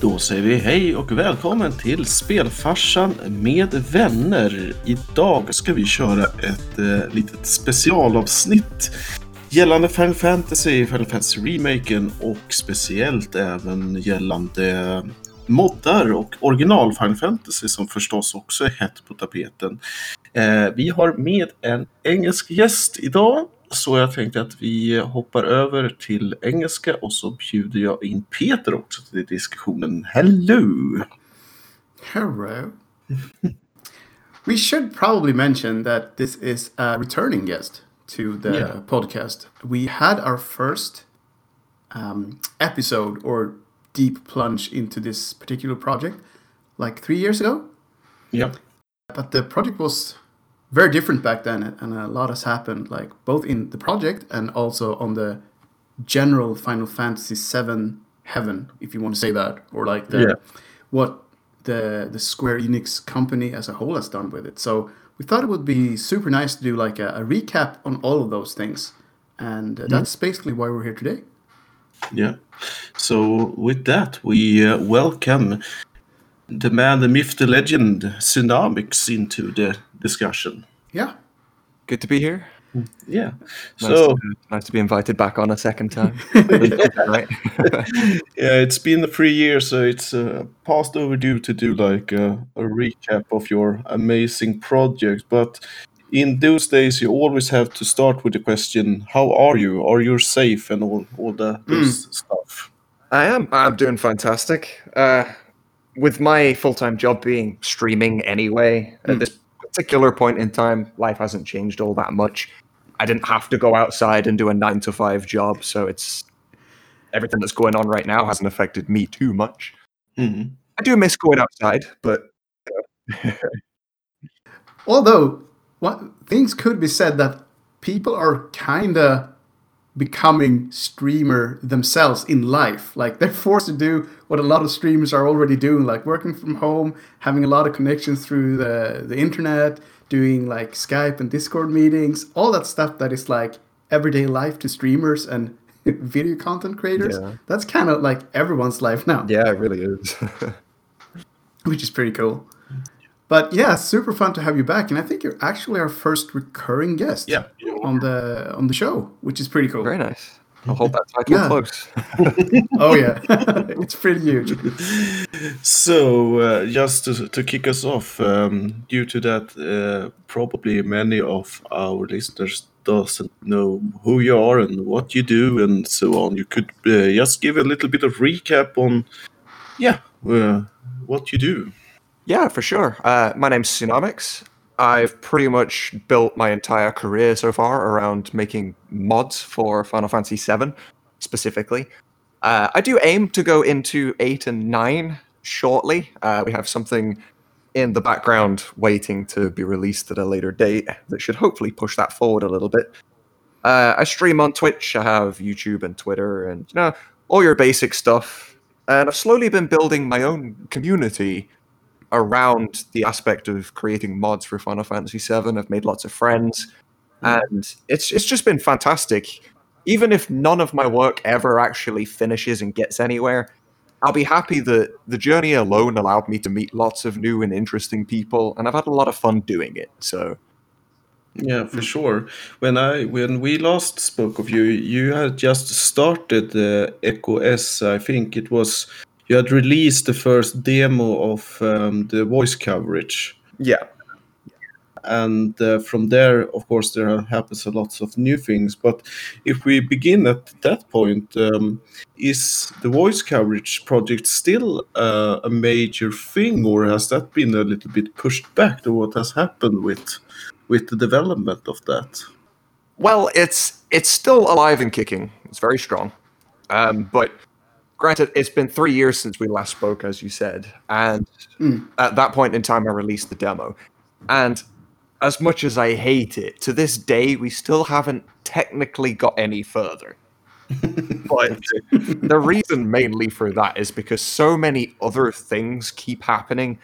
Då säger vi hej och välkommen till Spelfarsan med vänner. Idag ska vi köra ett eh, litet specialavsnitt gällande Final Fantasy, Final Fantasy Remaken och speciellt även gällande moddar och original Final Fantasy som förstås också är hett på tapeten. Eh, vi har med en engelsk gäst idag så jag tänkte att vi hoppar över till engelska och så bjuder jag in Peter också till diskussionen. Hello! Hello. we should probably mention that this is a returning guest to the Yeah. podcast. We had our first um, episode or deep plunge into this particular project like three years ago. Ja. But the project was very different back then, and a lot has happened, like both in the project and also on the general Final Fantasy VII heaven, if you want to say that, or like the Yeah. what the the Square Enix company as a whole has done with it. So we thought it would be super nice to do like a, a recap on all of those things, and uh, that's basically why we're here today. Yeah. So with that, we uh, welcome the man, the myth, the legend, Sinamics into the discussion. Yeah. Good to be here. Yeah. Nice, So to, nice to be invited back on a second time. right? yeah, it's been three years, so it's uh, past overdue to do like a, a recap of your amazing project. But in those days, you always have to start with the question, "How are you? Are you safe?" and all all the those stuff. I am. I'm doing fantastic. Uh, with my full time job being streaming anyway, at this particular point in time, life hasn't changed all that much. I didn't have to go outside and do a nine to five job, so it's everything that's going on right now hasn't affected me too much. Mhm. I do miss going outside, but Although, what things could be said that people are kind of becoming streamer themselves in life. Like they're forced to do what a lot of streamers are already doing, like working from home, having a lot of connections through the the internet, doing like Skype and Discord meetings, all that stuff that is like everyday life to streamers and video content creators. Yeah. That's kind of like everyone's life now yeah, it really is. which is pretty cool. But yeah, super fun to have you back, and I think you're actually our first recurring guest. Yeah. on the on the show, which is pretty cool. Very nice. I'll hold that title Yeah. close. Oh yeah, it's pretty huge. So, uh, just to, to kick us off, um, due to that, uh, probably many of our listeners doesn't know who you are and what you do and so on. You could uh, just give a little bit of recap on, yeah, uh, what you do. Yeah, for sure. Uh, my name's Sinamics. I've pretty much built my entire career so far around making mods for Final Fantasy VII, specifically. Uh, I do aim to go into 8 and 9 shortly. Uh, we have something in the background waiting to be released at a later date that should hopefully push that forward a little bit. Uh, I stream on Twitch, I have YouTube and Twitter, and you know, all your basic stuff. And I've slowly been building my own community around the aspect of creating mods for Final Fantasy VII. I've made lots of friends, and it's it's just been fantastic. Even if none of my work ever actually finishes and gets anywhere, I'll be happy that the journey alone allowed me to meet lots of new and interesting people, and I've had a lot of fun doing it. So Yeah, for sure. When I when we last spoke of you, you had just started the Echo S. I think it was you had released the first demo of um, the voice coverage. yeah, and uh, from there of course there happens a lots of new things but if we begin at that point um, is the voice coverage project still uh, a major thing or has that been a little bit pushed back to what has happened with with the development of that Well, it's it's still alive and kicking. It's very strong. Um, but granted, it's been three years since we last spoke, as you said, and hmm. at that point in time, I released the demo. And as much as I hate it, to this day, we still haven't technically got any further. but the reason mainly for that is because so many other things keep happening.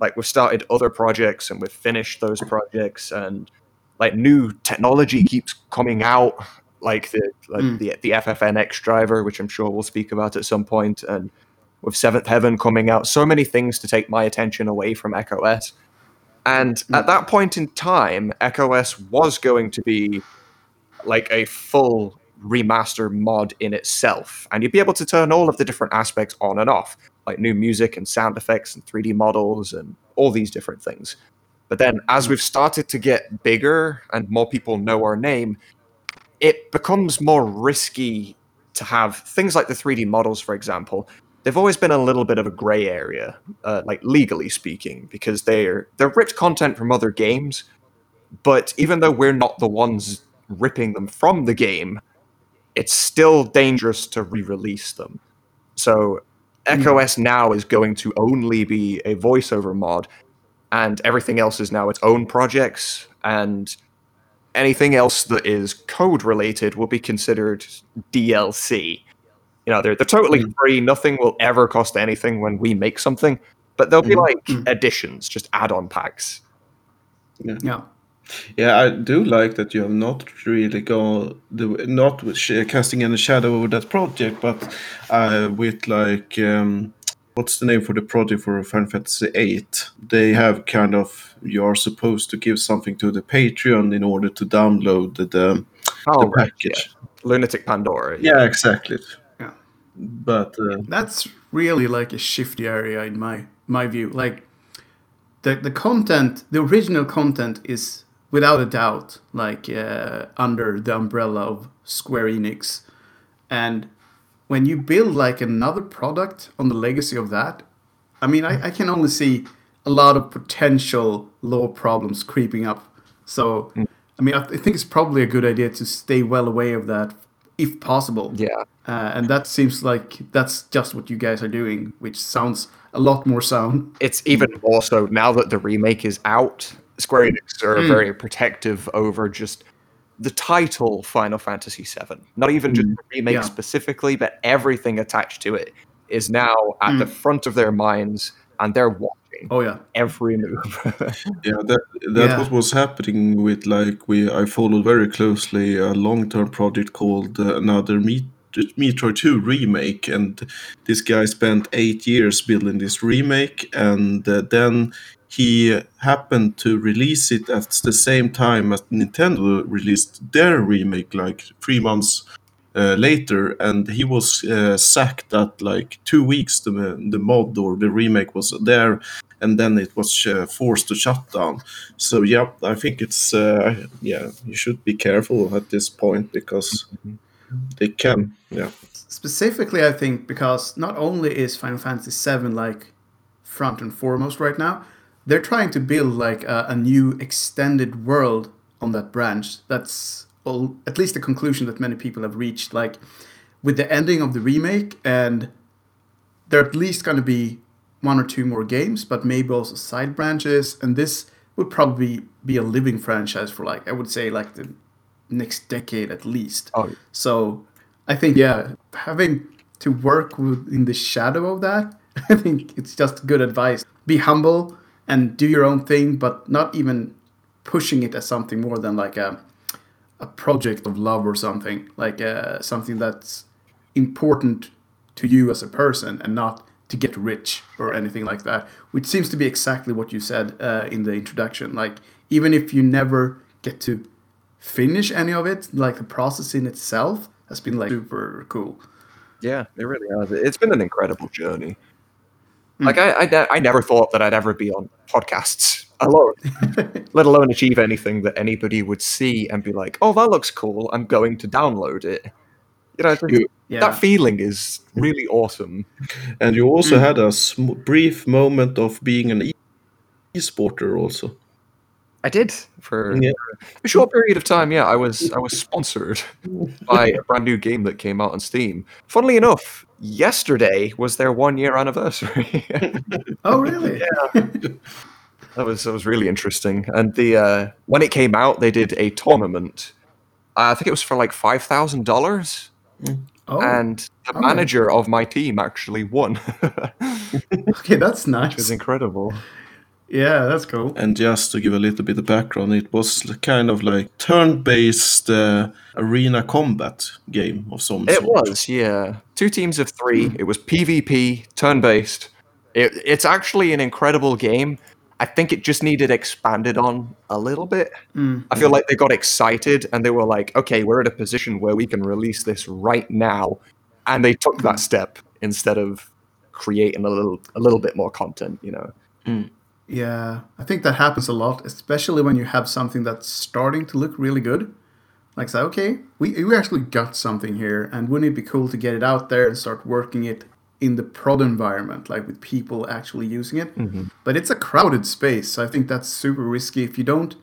Like we've started other projects and we've finished those projects, and like new technology keeps coming out, like the like Mm. the the FFNX driver, which I'm sure we'll speak about at some point, and with Seventh Heaven coming out, so many things to take my attention away from EchoS. And at that point in time, EchoS was going to be like a full remaster mod in itself. And you'd be able to turn all of the different aspects on and off, like new music and sound effects and 3D models and all these different things. But then as we've started to get bigger and more people know our name, it becomes more risky to have things like the 3D models, for example. They've always been a little bit of a gray area, uh, like legally speaking, because they're they're ripped content from other games. But even though we're not the ones ripping them from the game, it's still dangerous to re-release them. So EchoS now is going to only be a voiceover mod, and everything else is now its own projects, and anything else that is code related will be considered DLC. You know, they're they're totally free. Nothing will ever cost anything when we make something, but they'll be like additions, just add-on packs. Yeah. Yeah, Yeah, I do like that you have not really gone the not sh- casting any shadow over that project, but uh, with like um, what's the name for the project for Final Fantasy VIII? They have kind of you are supposed to give something to the Patreon in order to download the the, Oh, the right, package. Lunatic Pandora. Yeah, exactly. Yeah. But uh, That's really like a shifty area in my my view. Like the the content, the original content is without a doubt like uh, under the umbrella of Square Enix, and when you build like another product on the legacy of that, I mean, I, I can only see a lot of potential law problems creeping up. So, I mean, I, th- I think it's probably a good idea to stay well away of that if possible. Yeah. Uh, and that seems like that's just what you guys are doing, which sounds a lot more sound. it's even more so now that the remake is out. Square Enix are very protective over just the title Final Fantasy VII. Not even just the remake Yeah. specifically, but everything attached to it is now at the front of their minds, and they're watching Oh yeah, every move. Yeah, that that Yeah. was what's happening with like we I followed very closely a long term project called uh, another Meat Metroid 2 remake, and this guy spent eight years building this remake, and uh, then he happened to release it at the same time as Nintendo released their remake, like three months uh, later, and he was uh, sacked at like two weeks. The the mod or the remake was there, and then it was uh, forced to shut down. So yeah, I think it's uh, yeah you should be careful at this point because they can yeah specifically, I think because not only is Final Fantasy VII like front and foremost right now, they're trying to build like a, a new extended world on that branch. That's all, at least the conclusion that many people have reached. Like with the ending of the remake, and there are at least going to be one or two more games, but maybe also side branches. And this would probably be a living franchise for like I would say like the next decade at least. Oh, So I think yeah, having to work with, in the shadow of that, I think it's just good advice. Be humble and do your own thing, but not even pushing it as something more than like a a project of love or something like uh, something that's important to you as a person and not to get rich or anything like that which seems to be exactly what you said uh, in the introduction like even if you never get to finish any of it like the process in itself has been like super cool Yeah, it really has. It's been an incredible journey. Hmm. Like I, I, ne- I never thought that I'd ever be on podcasts alone, let alone achieve anything that anybody would see and be like, "Oh, that looks cool. I'm going to download it." You know, it's just- You- yeah that feeling is really awesome. and you also hmm. had a sm- brief moment of being an e- e-sporter also I did for Yeah. a short period of time. Yeah, I was I was sponsored by a brand new game that came out on Steam. Funnily enough, yesterday was their one year anniversary. oh really Yeah. That was that was really interesting. And the uh, when it came out, they did a tournament. Uh, I think it was for like five thousand dollars, oh and the okay. manager of my team actually won. okay that's Which was incredible. Yeah, that's cool. And just to give a little bit of background, it was kind of like turn-based uh, arena combat game of some It sort. was, yeah. Two teams of three. Mm-hmm. It was PvP, turn based. It, it's actually an incredible game. I think it just needed expanded on a little bit. Mm. I feel like they got excited and they were like, okay, we're at a position where we can release this right now. And they took that mm. step instead of creating a little a little bit more content, you know. Mm. Yeah, I think that happens a lot, especially when you have something that's starting to look really good. Like, say, okay, we, we actually got something here, and wouldn't it be cool to get it out there and start working it in the prod environment, like with people actually using it? Mm-hmm. But it's a crowded space, so I think that's super risky. If you don't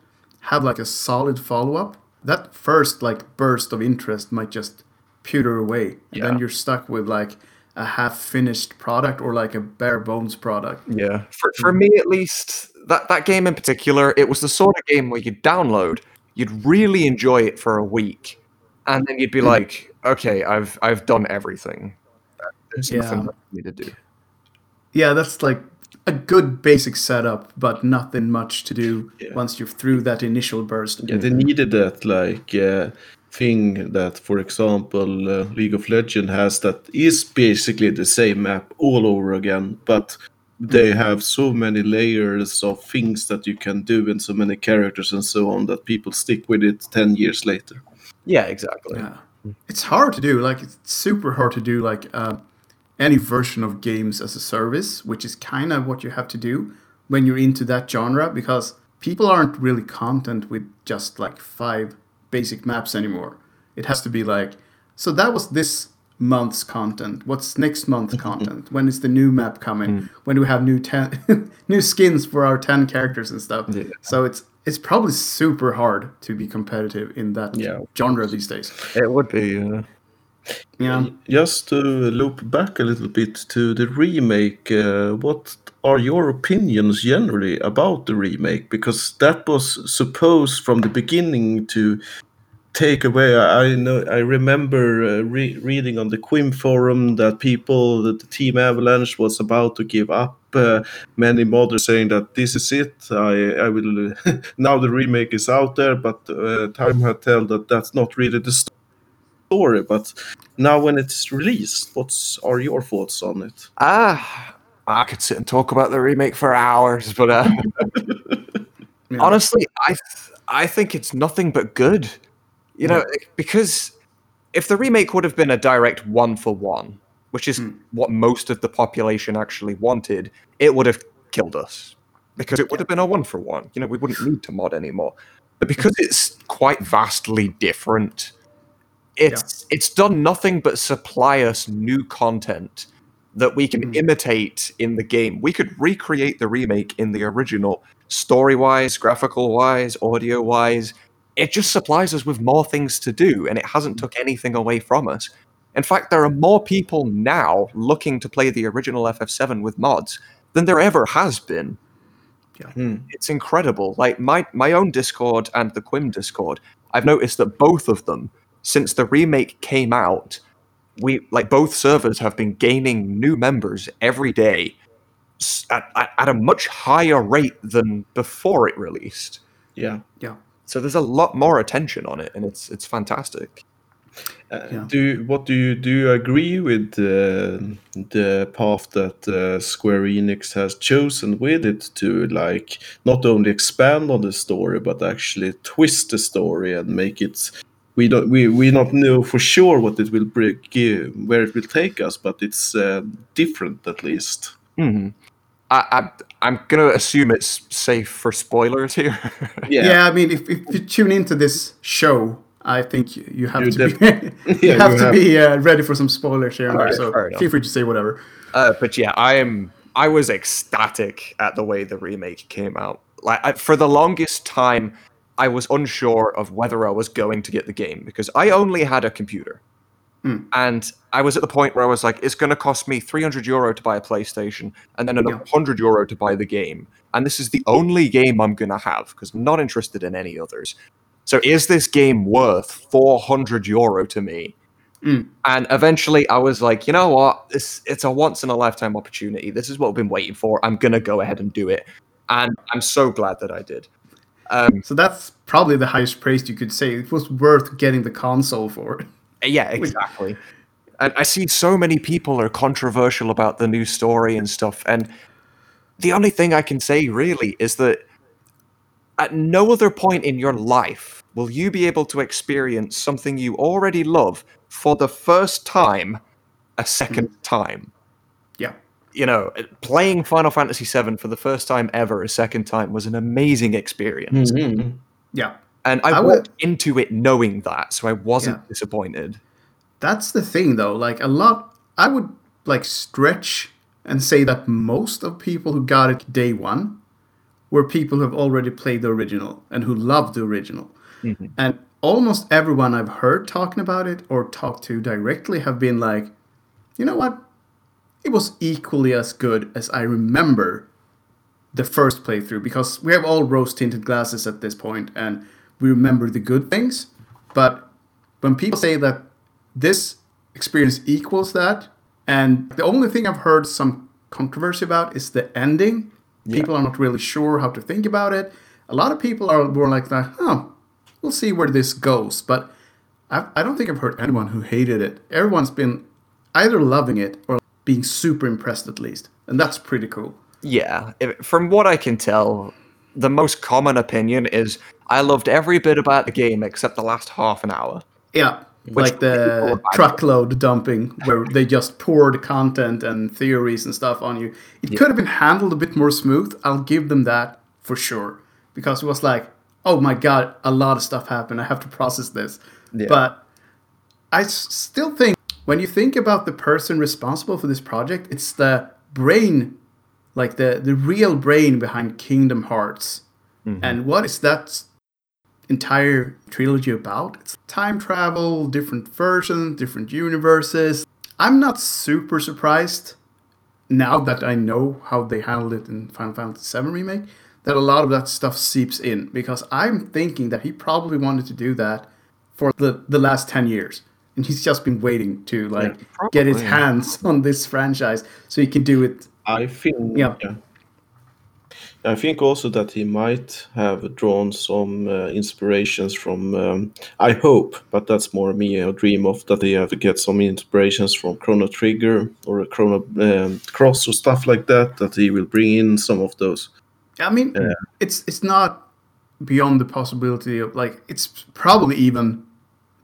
have like a solid follow up, that first like burst of interest might just pewter away, and then you're stuck with like a half finished product or like a bare bones product. Yeah. For, for me at least, that, that game in particular, it was the sort of game where you'd download, you'd really enjoy it for a week, and then you'd be like, okay, I've I've done everything. There's nothing Yeah. left for me to do. Yeah, that's like a good basic setup, but nothing much to do Yeah. once you're through that initial burst. Yeah, they needed that like uh, thing that, for example, uh, League of Legends has that is basically the same map all over again, but they have so many layers of things that you can do and so many characters and so on that people stick with it 10 years later. Yeah, exactly. Yeah. It's hard to do. Like it's super hard to do. Like uh, any version of games as a service, which is kind of what you have to do when you're into that genre, because people aren't really content with just like five basic maps anymore. It has to be like, so that was this month's content. What's next month's content? When is the new map coming? When do we have new ten new skins for our ten characters and stuff? Yeah. So it's it's probably super hard to be competitive in that Yeah. genre these days. It would be. Uh, Yeah. Just to loop back a little bit to the remake, uh, what are your opinions generally about the remake? Because that was supposed from the beginning to take away. I know I remember uh, re- reading on the Qhimm forum that people, that the team Avalanche was about to give up. Uh, many modders saying that this is it. I I will now the remake is out there, but uh, time had tell that that's not really the story. But now when it's released, what's are your thoughts on it? ah, I could sit and talk about the remake for hours, but uh, Yeah. honestly, I th- I think it's nothing but good. You know, because if the remake would have been a direct one for one, which is what most of the population actually wanted, it would have killed us because it would have been a one for one. You know, we wouldn't need to mod anymore. But because it's quite vastly different, it's it's done nothing but supply us new content that we can imitate in the game. We could recreate the remake in the original, story wise, graphical wise, audio wise. It just supplies us with more things to do, and it hasn't took anything away from us. In fact, there are more people now looking to play the original FF7 with mods than there ever has been. Hmm. It's incredible. Like my my own Discord and the Qhimm Discord, I've noticed that both of them, since the remake came out, we like both servers have been gaining new members every day at, at, at a much higher rate than before it released. Yeah. Yeah. So there's a lot more attention on it, and it's it's fantastic. Uh, Yeah. Do what do you do? You agree with uh, the path that uh, Square Enix has chosen with it to like not only expand on the story but actually twist the story and make it. We don't we, we not know for sure what it will bring, where it will take us, but it's uh, different at least. hmm I, I I'm gonna assume it's safe for spoilers here. Yeah. I mean, if, if you tune into this show, I think you, you have You to def- be, you Yeah, have you to have- be uh, ready for some spoilers here and there. Alright, So feel free to say whatever. Uh, but yeah, I am. I was ecstatic at the way the remake came out. Like I, for the longest time, I was unsure of whether I was going to get the game because I only had a computer, hmm. and I was at the point where I was like, "It's going to cost me 300 euro to buy a PlayStation, and then another 100 euro to buy the game, and this is the only game I'm going to have because I'm not interested in any others." So, is this game worth 400 euro to me? Hmm. And eventually I was like, you know what? This it's a once in a lifetime opportunity. This is what I've been waiting for. I'm gonna go ahead and do it. and I'm so glad that I did. Um, So that's probably the highest praise you could say. It was worth getting the console for. yeah, exactly. And I see so many people are controversial about the new story and stuff, and the only thing I can say really is that at no other point in your life will you be able to experience something you already love for the first time a second time. You know, playing Final Fantasy VII for the first time ever a second time was an amazing experience. Mhm. Yeah. And I, I would- into it knowing that, so I wasn't Yeah. disappointed. That's the thing though. Like a lot I would like stretch and say that most of people who got it day one were people who have already played the original and who loved the original. And almost everyone I've heard talking about it or talked to directly have been like, you know what? It was equally as good as I remember the first playthrough because we have all rose tinted glasses at this point and we remember the good things. But when people say that this experience equals that, and the only thing I've heard some controversy about is the ending. People are not really sure how to think about it. A lot of people are more like that, oh, we'll see where this goes. But I, I don't think I've heard anyone who hated it. Everyone's been either loving it or being super impressed at least. And that's pretty cool. Yeah, if, from what I can tell, the most common opinion is I loved every bit about the game except the last half an hour. Yeah, like the truckload dumping where they just poured content and theories and stuff on you. It could have been handled a bit more smooth. I'll give them that for sure because it was like, oh my god, a lot of stuff happened. I have to process this. Yeah. But I s- still think when you think about the person responsible for this project, it's the brain, like the the real brain behind Kingdom Hearts. Mm-hmm. And what is that entire trilogy about? It's time travel, different versions, different universes. I'm not super surprised now that I know how they handled it in Final Fantasy VII Remake that a lot of that stuff seeps in because I'm thinking that he probably wanted to do that for the, the last 10 years. And he's just been waiting to like get his hands on this franchise so he can do it. I think. Yeah. yeah. I think also that he might have drawn some uh, inspirations from. Um, I hope, but that's more me a dream of that he have to get some inspirations from Chrono Trigger or a Chrono um, Cross or stuff like that. That he will bring in some of those. I mean, it's it's not beyond the possibility of like it's probably even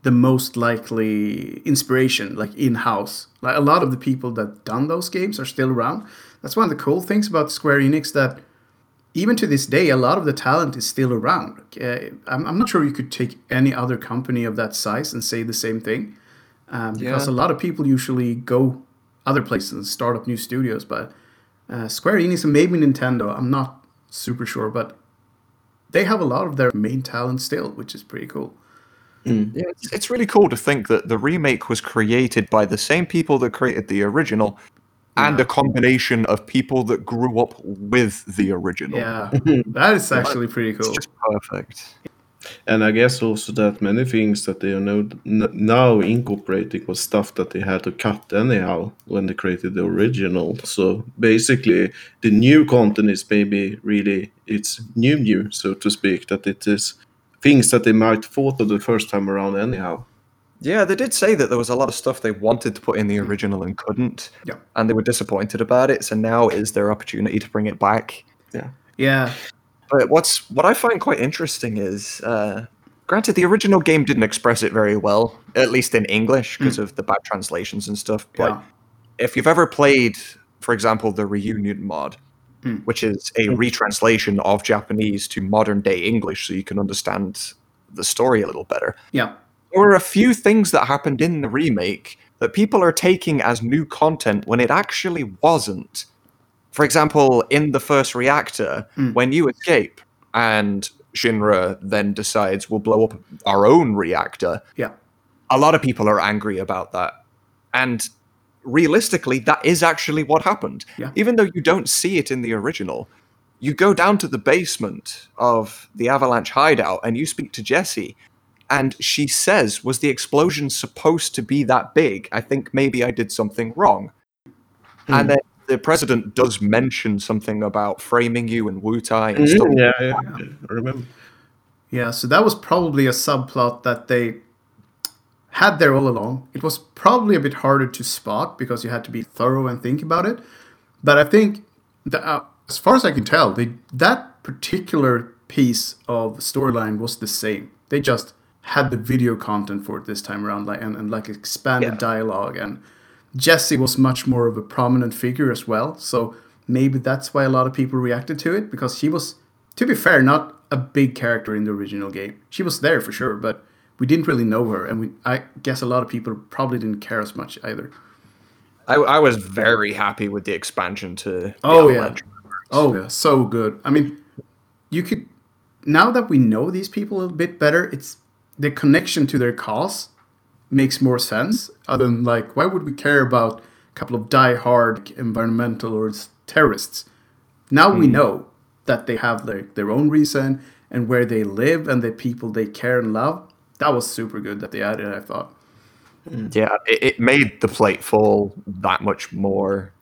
the most likely inspiration like in house. Like a lot of the people that done those games are still around. That's one of the cool things about Square Enix that even to this day, a lot of the talent is still around. Uh, I'm, I'm not sure you could take any other company of that size and say the same thing, um, because Yeah. a lot of people usually go other places and start up new studios. But uh, Square Enix and maybe Nintendo, I'm not super sure, but they have a lot of their main talent still, which is pretty cool. Mm. Yeah, it's, it's really cool to think that the remake was created by the same people that created the original and a combination of people that grew up with the original. Yeah, that is actually pretty It's cool. just perfect. And I guess also that many things that they are now, now incorporating was stuff that they had to cut anyhow when they created the original. So basically, the new content is maybe really it's new, new, so to speak. That it is things that they might thought of the first time around anyhow. Yeah, they did say that there was a lot of stuff they wanted to put in the original and couldn't. Yeah. And they were disappointed about it, so now is their opportunity to bring it back. Yeah, Yeah. But what's what I find quite interesting is, uh, granted, the original game didn't express it very well, at least in English, because of the bad translations and stuff. But yeah, if you've ever played, for example, the Reunion mod, Hmm. which is a retranslation of Japanese to modern day English, so you can understand the story a little better, yeah, there were a few things that happened in the remake that people are taking as new content when it actually wasn't. For example, in the first reactor, when you escape and Shinra then decides we'll blow up our own reactor, yeah. a lot of people are angry about that. And realistically, that is actually what happened. Yeah. Even though you don't see it in the original, you go down to the basement of the Avalanche hideout and you speak to Jesse. and she says, Was the explosion supposed to be that big? I think maybe I did something wrong. And then the president does mention something about framing you and Wutai and stuff. Mm, yeah, yeah, yeah, I remember. Yeah, so that was probably a subplot that they had there all along. It was probably a bit harder to spot because you had to be thorough and think about it. But I think, that, uh, as far as I can tell, they, that particular piece of storyline was the same. They just had the video content for it this time around, like and, and like expanded Yeah. dialogue. And Jesse was much more of a prominent figure as well. So maybe that's why a lot of people reacted to it because she was, to be fair, not a big character in the original game. She was there for sure, but we didn't really know her, and we I guess a lot of people probably didn't care as much either. I, I was very happy with the expansion to. the Oh, yeah. Oh yeah, so good. I mean, you could now that we know these people a bit better, it's the connection to their cause makes more sense. Other than like, why would we care about a couple of die-hard environmental or terrorists? Now we hmm. know that they have their, their own reason and where they live and the people they care and love. That was super good that they added. I thought. Yeah, it, it made the plate fall that much more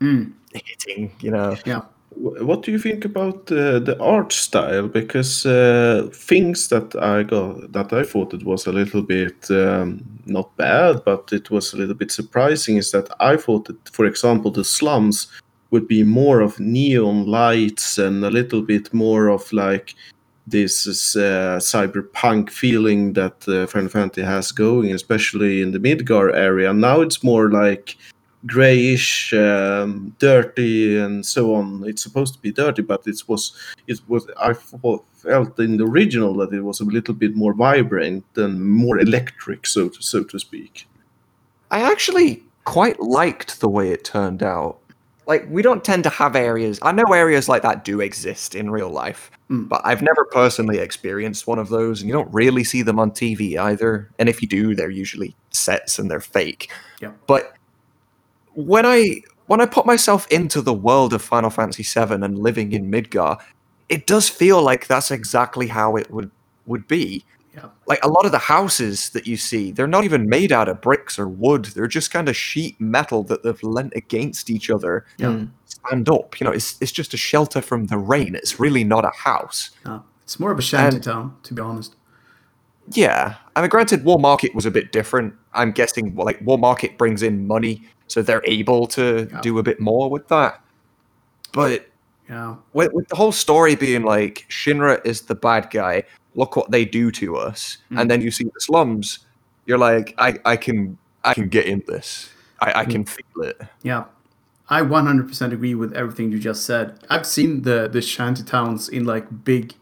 hitting, you know. Yeah. What do you think about uh, the art style? Because uh, things that I got that I thought it was a little bit um, not bad, but it was a little bit surprising is that I thought that, for example, the slums would be more of neon lights and a little bit more of like this is, uh, cyberpunk feeling that uh, Final Fantasy has going, especially in the Midgar area. Now it's more like grayish, um, dirty, and so on. It's supposed to be dirty, but it was it was I felt in the original that it was a little bit more vibrant and more electric, so to so to speak. I actually quite liked the way it turned out. Like, we don't tend to have areas. I know areas like that do exist in real life, Mm. but I've never personally experienced one of those, and you don't really see them on TV either. And if you do, they're usually sets and they're fake. Yeah. But when I when I put myself into the world of Final Fantasy VII and living in Midgar, it does feel like that's exactly how it would would be Yeah. like a lot of the houses that you see, they're not even made out of bricks or wood. They're just kind of sheet metal that they've lent against each other. Yeah. Mm. Stand up. You know, it's it's just a shelter from the rain. It's really not a house. Yeah. It's more of a shanty town, to be honest. Yeah. I mean, granted, Wall Market was a bit different. I'm guessing, like, Wall Market brings in money, so they're able to Yeah. do a bit more with that. But Yeah. with, with the whole story being like Shinra is the bad guy, look what they do to us, and hmm. then you see the slums, you're like, I, I can I can get in this. I, I hmm. can feel it. Yeah. I 100% agree with everything you just said. I've seen the the shanty towns in like big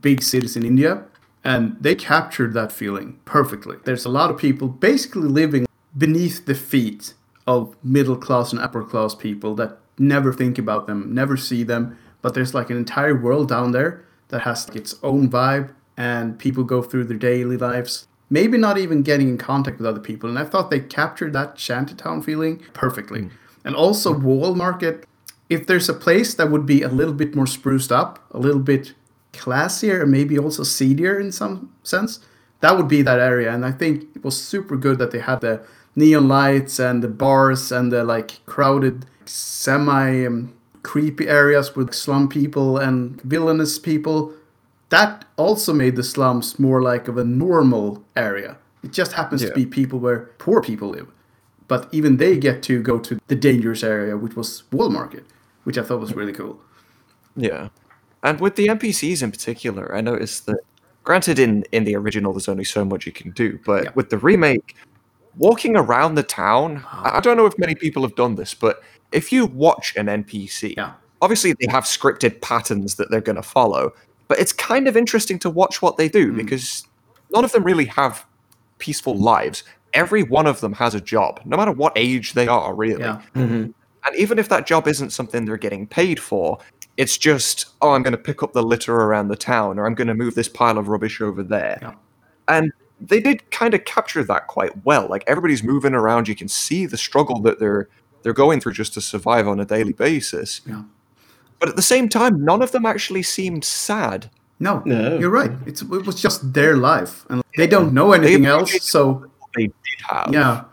big cities in India and they captured that feeling perfectly. There's a lot of people basically living beneath the feet of middle class and upper class people that never think about them, never see them, but there's like an entire world down there that has its own vibe and people go through their daily lives maybe not even getting in contact with other people. And i thought they captured that shantytown feeling perfectly. And also wall market if there's a place that would be a little bit more spruced up a little bit classier and maybe also seedier in some sense that would be that area. And i think it was super good that they had the neon lights and the bars and the like crowded semi um, creepy areas with slum people and villainous people that also made the slums more like of a normal area. It just happens to be people where poor people live. But even they get to go to the dangerous area, which was Wall Market, which I thought was really cool. Yeah. And with the NPCs in particular, I noticed that granted in in the original there's only so much you can do, but Yeah. with the remake, walking around the town, I I don't know if many people have done this, but if you watch an NPC, Yeah. obviously they have scripted patterns that they're going to follow, but it's kind of interesting to watch what they do hmm. because none of them really have peaceful lives. Every one of them has a job, no matter what age they are, really. Yeah. Mm-hmm. And even if that job isn't something they're getting paid for, it's just, oh, I'm going to pick up the litter around the town, or I'm going to move this pile of rubbish over there. Yeah. And they did kind of capture that quite well. Like everybody's moving around, you can see the struggle that they're they're going through just to survive on a daily basis. Yeah. But at the same time, none of them actually seemed sad. No, No. you're right. It's, it was just their life. And they don't know anything else. So, they did have. yeah.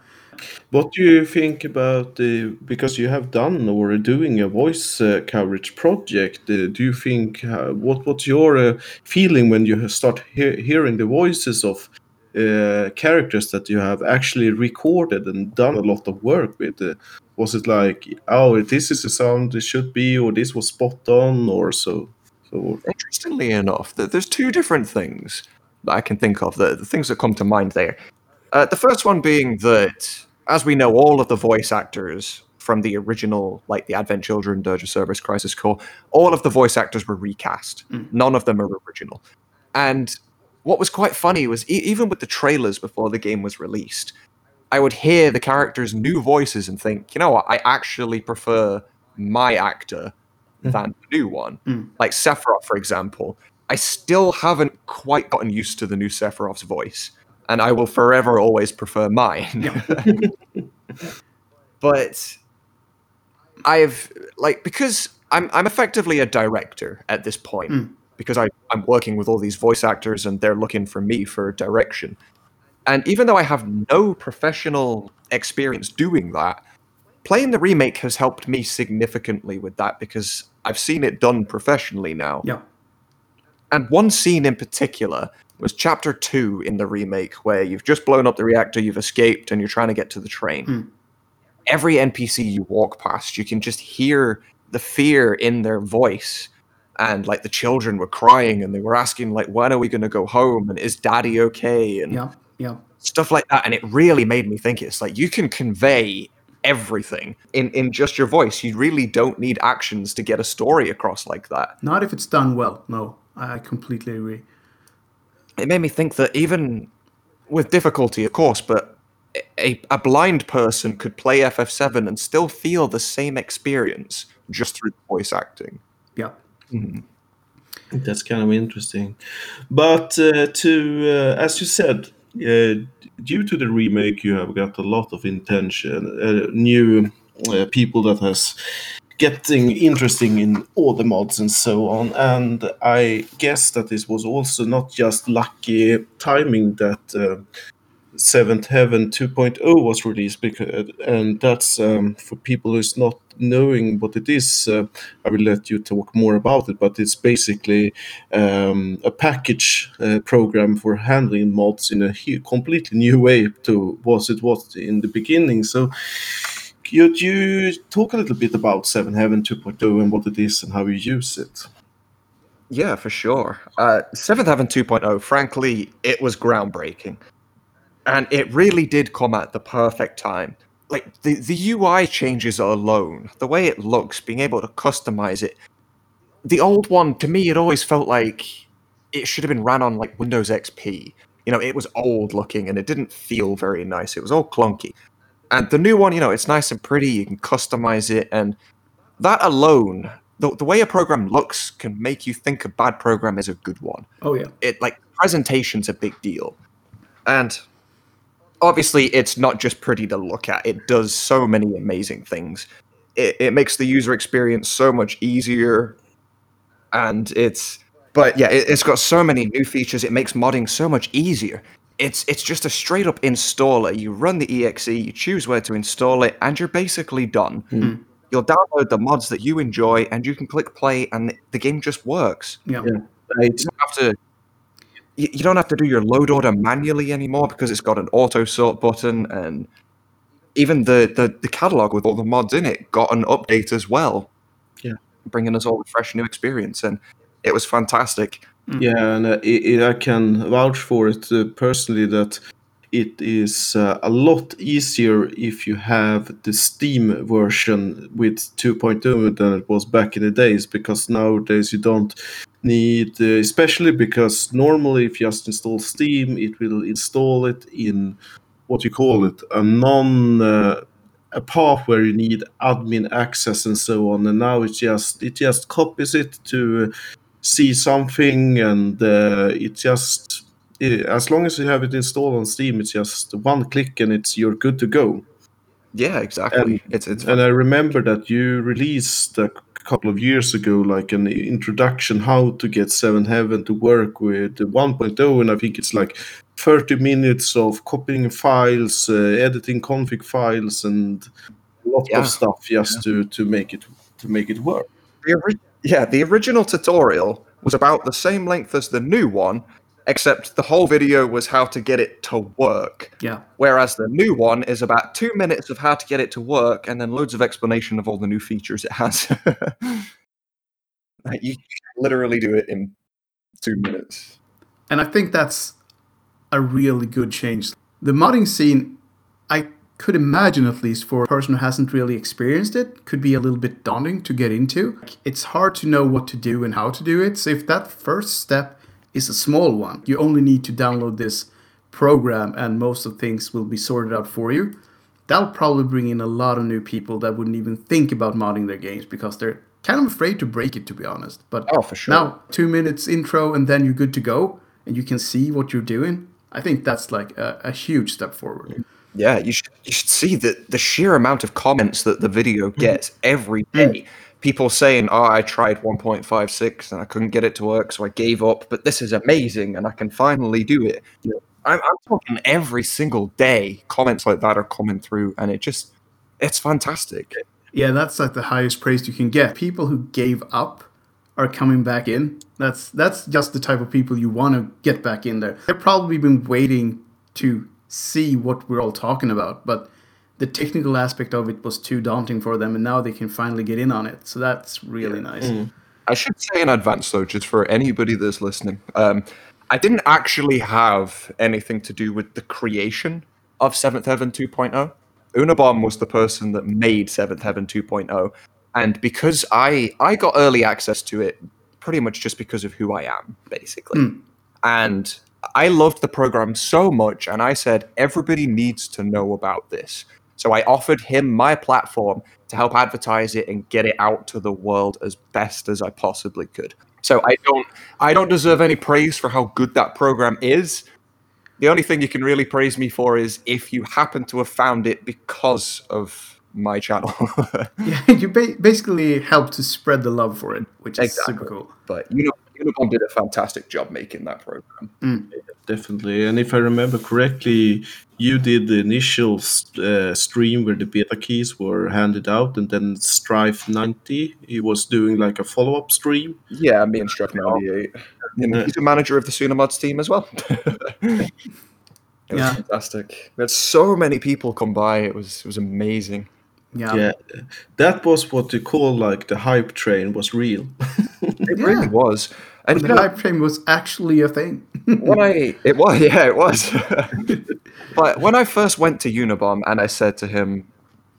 What do you think about the because you have done or are doing a voice uh, coverage project? Uh, do you think uh, what what's your uh, feeling when you start he- hearing the voices of uh, characters that you have actually recorded and done a lot of work with? Uh, was it like, oh, this is the sound it should be, or this was spot on, or so? So Interestingly enough, th- there's two different things that I can think of, the, the things that come to mind there. Uh, the first one being that, as we know, all of the voice actors from the original, like the Advent Children, Dirge of Cerberus, Crisis Core, all of the voice actors were recast. None of them are original. And what was quite funny was e- even with the trailers before the game was released, I would hear the characters' new voices and think, you know what, I actually prefer my actor mm. than the new one. Mm. Like Sephiroth, for example, I still haven't quite gotten used to the new Sephiroth's voice, and I will forever always prefer mine. but I've like because I'm I'm effectively a director at this point mm. Because I, I'm working with all these voice actors and they're looking for me for direction. And even though I have no professional experience doing that, playing the remake has helped me significantly with that because I've seen it done professionally now. Yeah. And one scene in particular was chapter two in the remake, where you've just blown up the reactor, you've escaped, and you're trying to get to the train. Hmm. Every NPC you walk past, you can just hear the fear in their voice. And like the children were crying and they were asking, like, when are we going to go home? And is daddy okay? And Yeah. Yeah. stuff like that. And it really made me think it's like you can convey everything in, in just your voice. You really don't need actions to get a story across like that. Not if it's done well. No, I completely agree. it made me think that even with difficulty, of course, but a, a blind person could play FF7 and still feel the same experience just through voice acting. Yeah. That's kind of interesting. But uh, to, uh, as you said, uh, due to the remake, you have got a lot of intention, uh, new uh, people that has getting interesting in all the mods and so on. And I guess that this was also not just lucky timing that uh, Seventh Heaven 2.0 was released, because, and that's um, for people who's not knowing what it is. Uh, I will let you talk more about it, but it's basically um, a package uh, program for handling mods in a completely new way to what it was in the beginning. So. Could you talk a little bit about Seven Heaven 2.0 and what it is and how you use it? Yeah, for sure. Uh, Seventh Heaven 2.0, frankly, it was groundbreaking. And it really did come at the perfect time. Like, the, the UI changes alone, the way it looks, being able to customize it. The old one, to me, it always felt like it should have been ran on, like, Windows XP. You know, it was old looking and it didn't feel very nice. It was all clunky. And the new one, you know, it's nice and pretty. You can customize it. And that alone, the, the way a program looks can make you think a bad program is a good one. Oh yeah. It like presentation's a big deal. And obviously it's not just pretty to look at. It does so many amazing things. It, it makes the user experience so much easier. And it's but yeah, it, it's got so many new features. It makes modding so much easier. It's it's just a straight up installer. You run the exe, you choose where to install it, and you're basically done. Hmm. You'll download the mods that you enjoy, and you can click play, and the game just works. Yeah. Yeah. You don't have to. You you don't have to do your load order manually anymore because it's got an auto sort button, and even the, the the catalog with all the mods in it got an update as well. Yeah. bringing us all a fresh new experience, and it was fantastic. Yeah, and uh, it, it, I can vouch for it uh, personally that it is uh, a lot easier if you have the Steam version with 2.0 than it was back in the days because nowadays you don't need, uh, especially because normally if you just install Steam, it will install it in what you call it a non. Uh, a path where you need admin access and so on and now it just it just copies it to see something and uh, it just eh, as long as you have it installed on steam it's just one click and it's you're good to go Yeah, exactly. And- it's it's and i remember that you released a couple of years ago like an introduction how to get seven heaven to work with 1.0 and i think it's like 30 minutes of copying files, uh, editing config files, and a lot Yeah. of stuff just to to make it to make it work. The ori- yeah, the original tutorial was about the same length as the new one, except the whole video was how to get it to work. Yeah. Whereas the new one is about two minutes of how to get it to work and then loads of explanation of all the new features it has. Like, you can literally do it in two minutes. And I think that's a really good change. The modding scene, I could imagine, at least for a person who hasn't really experienced it, could be a little bit daunting to get into. It's hard to know what to do and how to do it. So if that first step is a small one, you only need to download this program and most of things will be sorted out for you. That'll probably bring in a lot of new people that wouldn't even think about modding their games because they're kind of afraid to break it, to be honest. But Oh, for sure. now, two minutes intro, and then you're good to go, and you can see what you're doing. I think that's like a, a huge step forward. Yeah, you should you should see the the sheer amount of comments that the video mm-hmm. gets every mm. day. People saying, "Oh, I tried 1.56 and I couldn't get it to work, so I gave up. But this is amazing, and I can finally do it." I'm, I'm talking every single day. Comments like that are coming through, and it just it's fantastic. Yeah, that's like the highest praise you can get. People who gave up are coming back in. That's that's just the type of people you want to get back in there. They've probably been waiting to see what we're all talking about, but the technical aspect of it was too daunting for them, and now they can finally get in on it. So that's really nice. I should say in advance, though, just for anybody that's listening, um, I didn't actually have anything to do with the creation of Seventh Heaven 2.0. Unabomb was the person that made Seventh Heaven 2.0, and because I I got early access to it, pretty much just because of who I am, basically, and I loved the program so much, and I said everybody needs to know about this. So I offered him my platform to help advertise it and get it out to the world as best as I possibly could. So I don't I don't deserve any praise for how good that program is. The only thing you can really praise me for is if you happen to have found it because of my channel. Yeah, you ba- basically helped to spread the love for it, which is super cool. but you know Unabomb did a fantastic job making that program. Definitely. And if I remember correctly, you did the initial uh, stream where the beta keys were handed out, and then Strife 90, he was doing like a follow up stream. Yeah, me and Struck 98. You know, Yeah. he's a manager of the Tsunamods team as well. it was Yeah. fantastic. We had so many people come by. It was it was amazing. Yeah. Yeah. That was what you call like the hype train was real. It Yeah. really was. And The hype train was actually a thing. when I it was yeah it was. but when I first went to Unabomb and I said to him,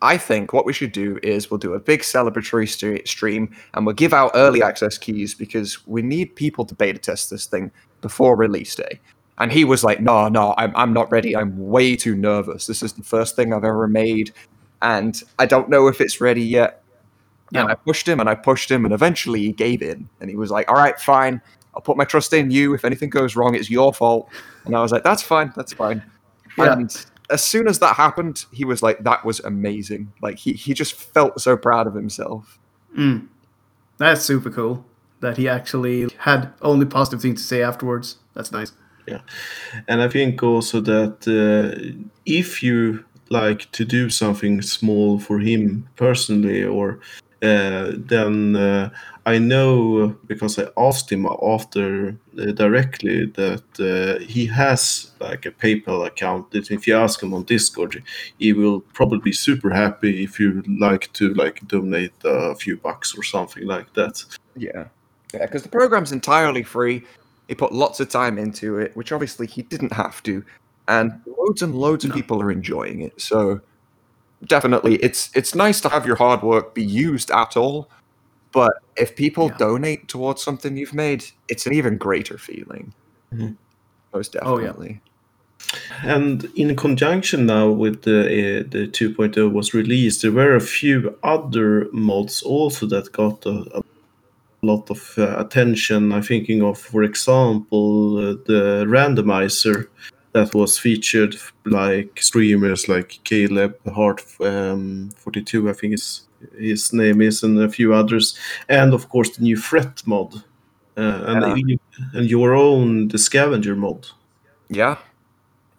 I think what we should do is we'll do a big celebratory st- stream and we'll give out early access keys because we need people to beta test this thing before release day. And he was like, No, no, I'm I'm not ready. I'm way too nervous. This is the first thing I've ever made, and I don't know if it's ready yet. And Yeah. I pushed him and I pushed him, and eventually he gave in. And he was like, All right, fine. I'll put my trust in you. If anything goes wrong, it's your fault. And I was like, That's fine. That's fine. Yeah. And as soon as that happened, he was like, That was amazing. Like, he, he just felt so proud of himself. Mm. That's super cool that he actually had only positive things to say afterwards. That's nice. Yeah. And I think also that uh, if you like to do something small for him personally, or then uh, I know because I asked him after uh, directly that uh, he has like a PayPal account. That if you ask him on Discord, he will probably be super happy if you like to like donate a few bucks or something like that. Yeah. Yeah, because the program's entirely free. He put lots of time into it, which obviously he didn't have to. And loads and loads of people are enjoying it. So definitely it's it's nice to have your hard work be used at all. But if people Yeah. donate towards something you've made, it's an even greater feeling. Mhm. Most Oh, yeah. definitely. And in conjunction now with the uh, the 2.0 was released, there were a few other mods also that got a, a lot of uh, attention. I'm thinking of, for example, uh, the randomizer that was featured like streamers like Caleb Hart um, 42, I think his his name is, and a few others, and of course the new threat mod, uh, and Yeah. and your own the scavenger mod. Yeah.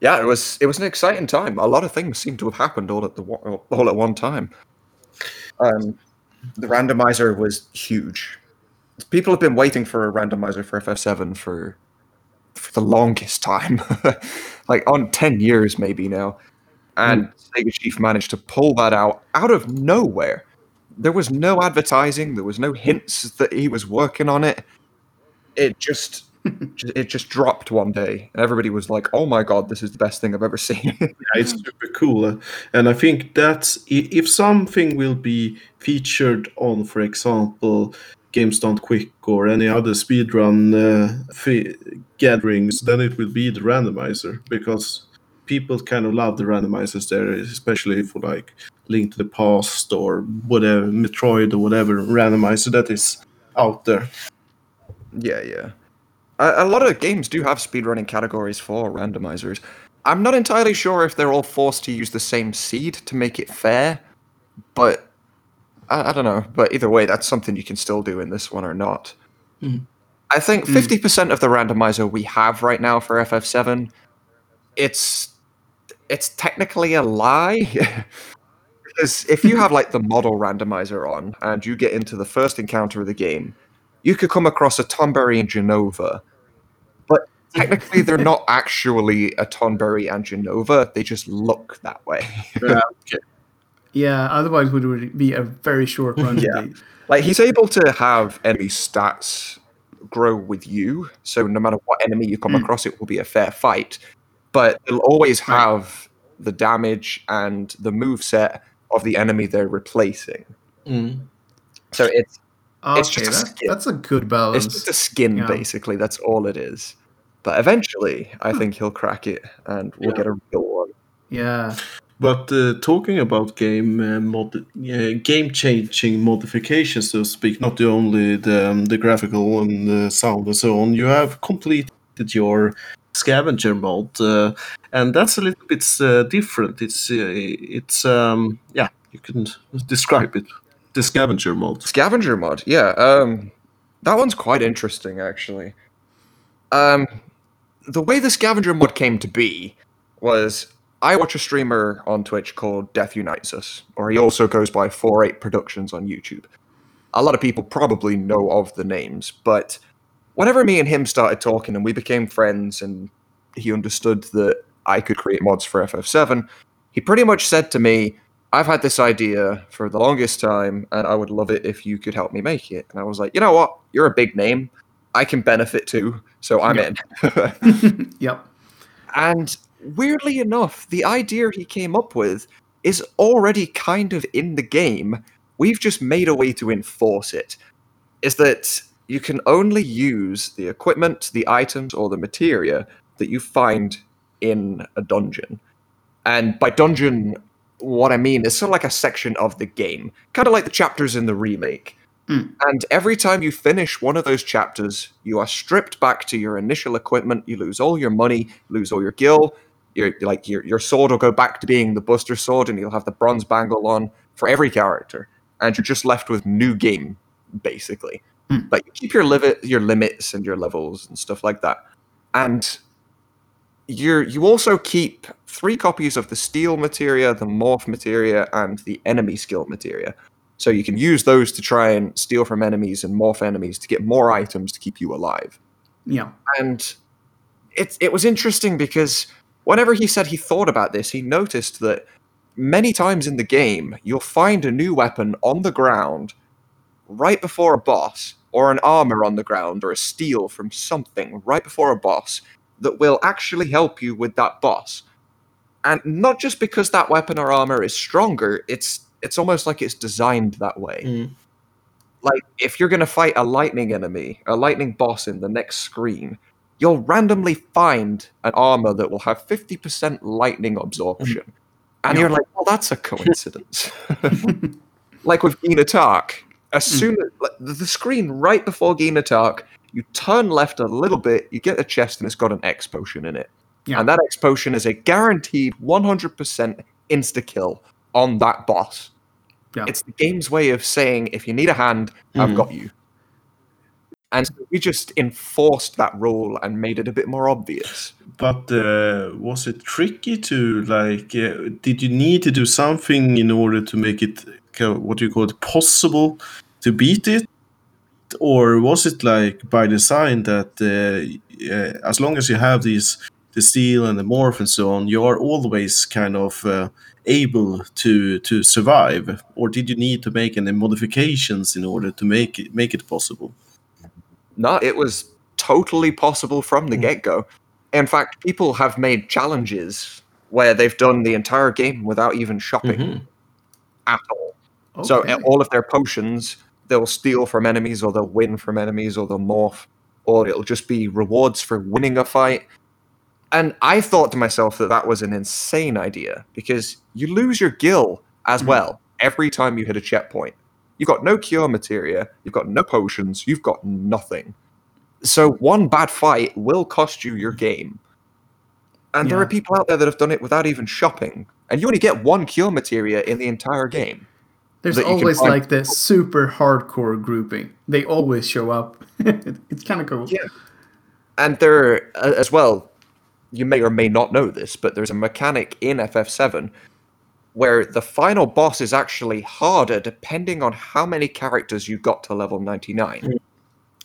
yeah, it was it was an exciting time. A lot of things seemed to have happened all at the all at one time. Um, the randomizer was huge. People have been waiting for a randomizer for FF7 for for the longest time, like on ten years maybe now. And Sega Chief managed to pull that out out of nowhere. There was no advertising. There was no hints that he was working on it. It just it just dropped one day, and everybody was like, "Oh my god, this is the best thing I've ever seen." Yeah, it's super cool, uh, and I think that's i- if something will be featured on, for example, Games Done Quick or any other speedrun uh, gatherings, then it will be the randomizer because people kind of love the randomizers there, especially for like Link to the Past or whatever Metroid or whatever randomizer that is out there. Yeah, yeah. A, a lot of games do have speedrunning categories for randomizers. I'm not entirely sure if they're all forced to use the same seed to make it fair, but I, I don't know. But either way, that's something you can still do in this one or not. Hmm. I think hmm. 50% of the randomizer we have right now for FF7, it's it's technically a lie. because if you have like the model randomizer on and you get into the first encounter of the game, you could come across a Tonberry and Jenova, but technically they're not actually a Tonberry and Jenova. They just look that way. Yeah, okay. Yeah, otherwise it would be a very short run. Yeah. indeed. Like he's able to have enemy stats grow with you, so no matter what enemy you come Mm. across, it will be a fair fight. But it'll always have the damage and the move set of the enemy they're replacing. Mm. So it's Okay, It's just a skin. that's a good balance. It's just a skin, Yeah. basically. That's all it is. But eventually, I think he'll crack it, and we'll Yeah. get a real one. yeah. But uh, talking about game uh, mod, uh, game changing modifications, so to speak, not the only the, um, the graphical and the sound and so on, you have completed your scavenger mod, uh, and that's a little bit uh, different. It's uh, it's um, yeah, you can describe it. The scavenger mod. Scavenger mod, yeah. Um, that one's quite interesting, actually. Um, the way the scavenger mod came to be was I watch a streamer on Twitch called Death Unites Us, or he also goes by 48 Productions on YouTube. A lot of people probably know of the names, but whenever me and him started talking and we became friends and he understood that I could create mods for FF7, he pretty much said to me, I've had this idea for the longest time, and I would love it if you could help me make it. And I was like, you know what? You're a big name. I can benefit too, so I'm in. Yep. and weirdly enough, the idea he came up with is already kind of in the game. We've just made a way to enforce it. Is that you can only use the equipment, the items, or the materia that you find in a dungeon. And by dungeon, what I mean is sort of like a section of the game, kind of like the chapters in the remake. And every time you finish one of those chapters, you are stripped back to your initial equipment. You lose all your money, lose all your gil. Your like your your sword will go back to being the Buster sword, and you'll have the bronze bangle on for every character, and you're just left with new game, basically. Hmm. But you keep your limit, your limits, and your levels and stuff like that. And you you also keep three copies of the steal materia, the morph materia, and the enemy skill materia. So you can use those to try and steal from enemies and morph enemies to get more items to keep you alive. Yeah. And it it was interesting because whenever he said he thought about this, he noticed that many times in the game you'll find a new weapon on the ground right before a boss, or an armor on the ground, or a steal from something right before a boss that will actually help you with that boss. And not just because that weapon or armor is stronger, it's it's almost like it's designed that way Mm. like if you're going to fight a lightning enemy, a lightning boss in the next screen, you'll randomly find an armor that will have 50% lightning absorption. And you're like, well, that's a coincidence. like with Gi Nattak, as soon as the screen right before Gi Nattak, you turn left a little bit, you get a chest, and it's got an X potion in it. Yeah. And that X potion is a guaranteed 100% insta kill on that boss. Yeah. It's the game's way of saying, if you need a hand, I've Mhm. got you. And so we just enforced that rule and made it a bit more obvious. But uh, was it tricky to like? Uh, did you need to do something in order to make it what do you call it possible to beat it, or was it like by design that uh, uh, as long as you have these the steal and the morph and so on, you are always kind of uh, able to to survive, or did you need to make any modifications in order to make it make it possible? No, it was totally possible from the get go. In fact, people have made challenges where they've done the entire game without even shopping Mhm. at all. So Okay. uh, all of their potions, they'll steal from enemies, or they'll win from enemies, or they'll morph, or it'll just be rewards for winning a fight. And I thought to myself that that was an insane idea because you lose your gil as well every time you hit a checkpoint. You've got no cure materia, you've got no potions, you've got nothing. So one bad fight will cost you your game. And there are people out there that have done it without even shopping. And you only get one cure materia in the entire game. There's that you can always like the super hardcore grouping. They always show up. it's kind of cool. Yeah. And there, uh, as well, you may or may not know this, but there's a mechanic in FF7 where the final boss is actually harder depending on how many characters you got to level 99,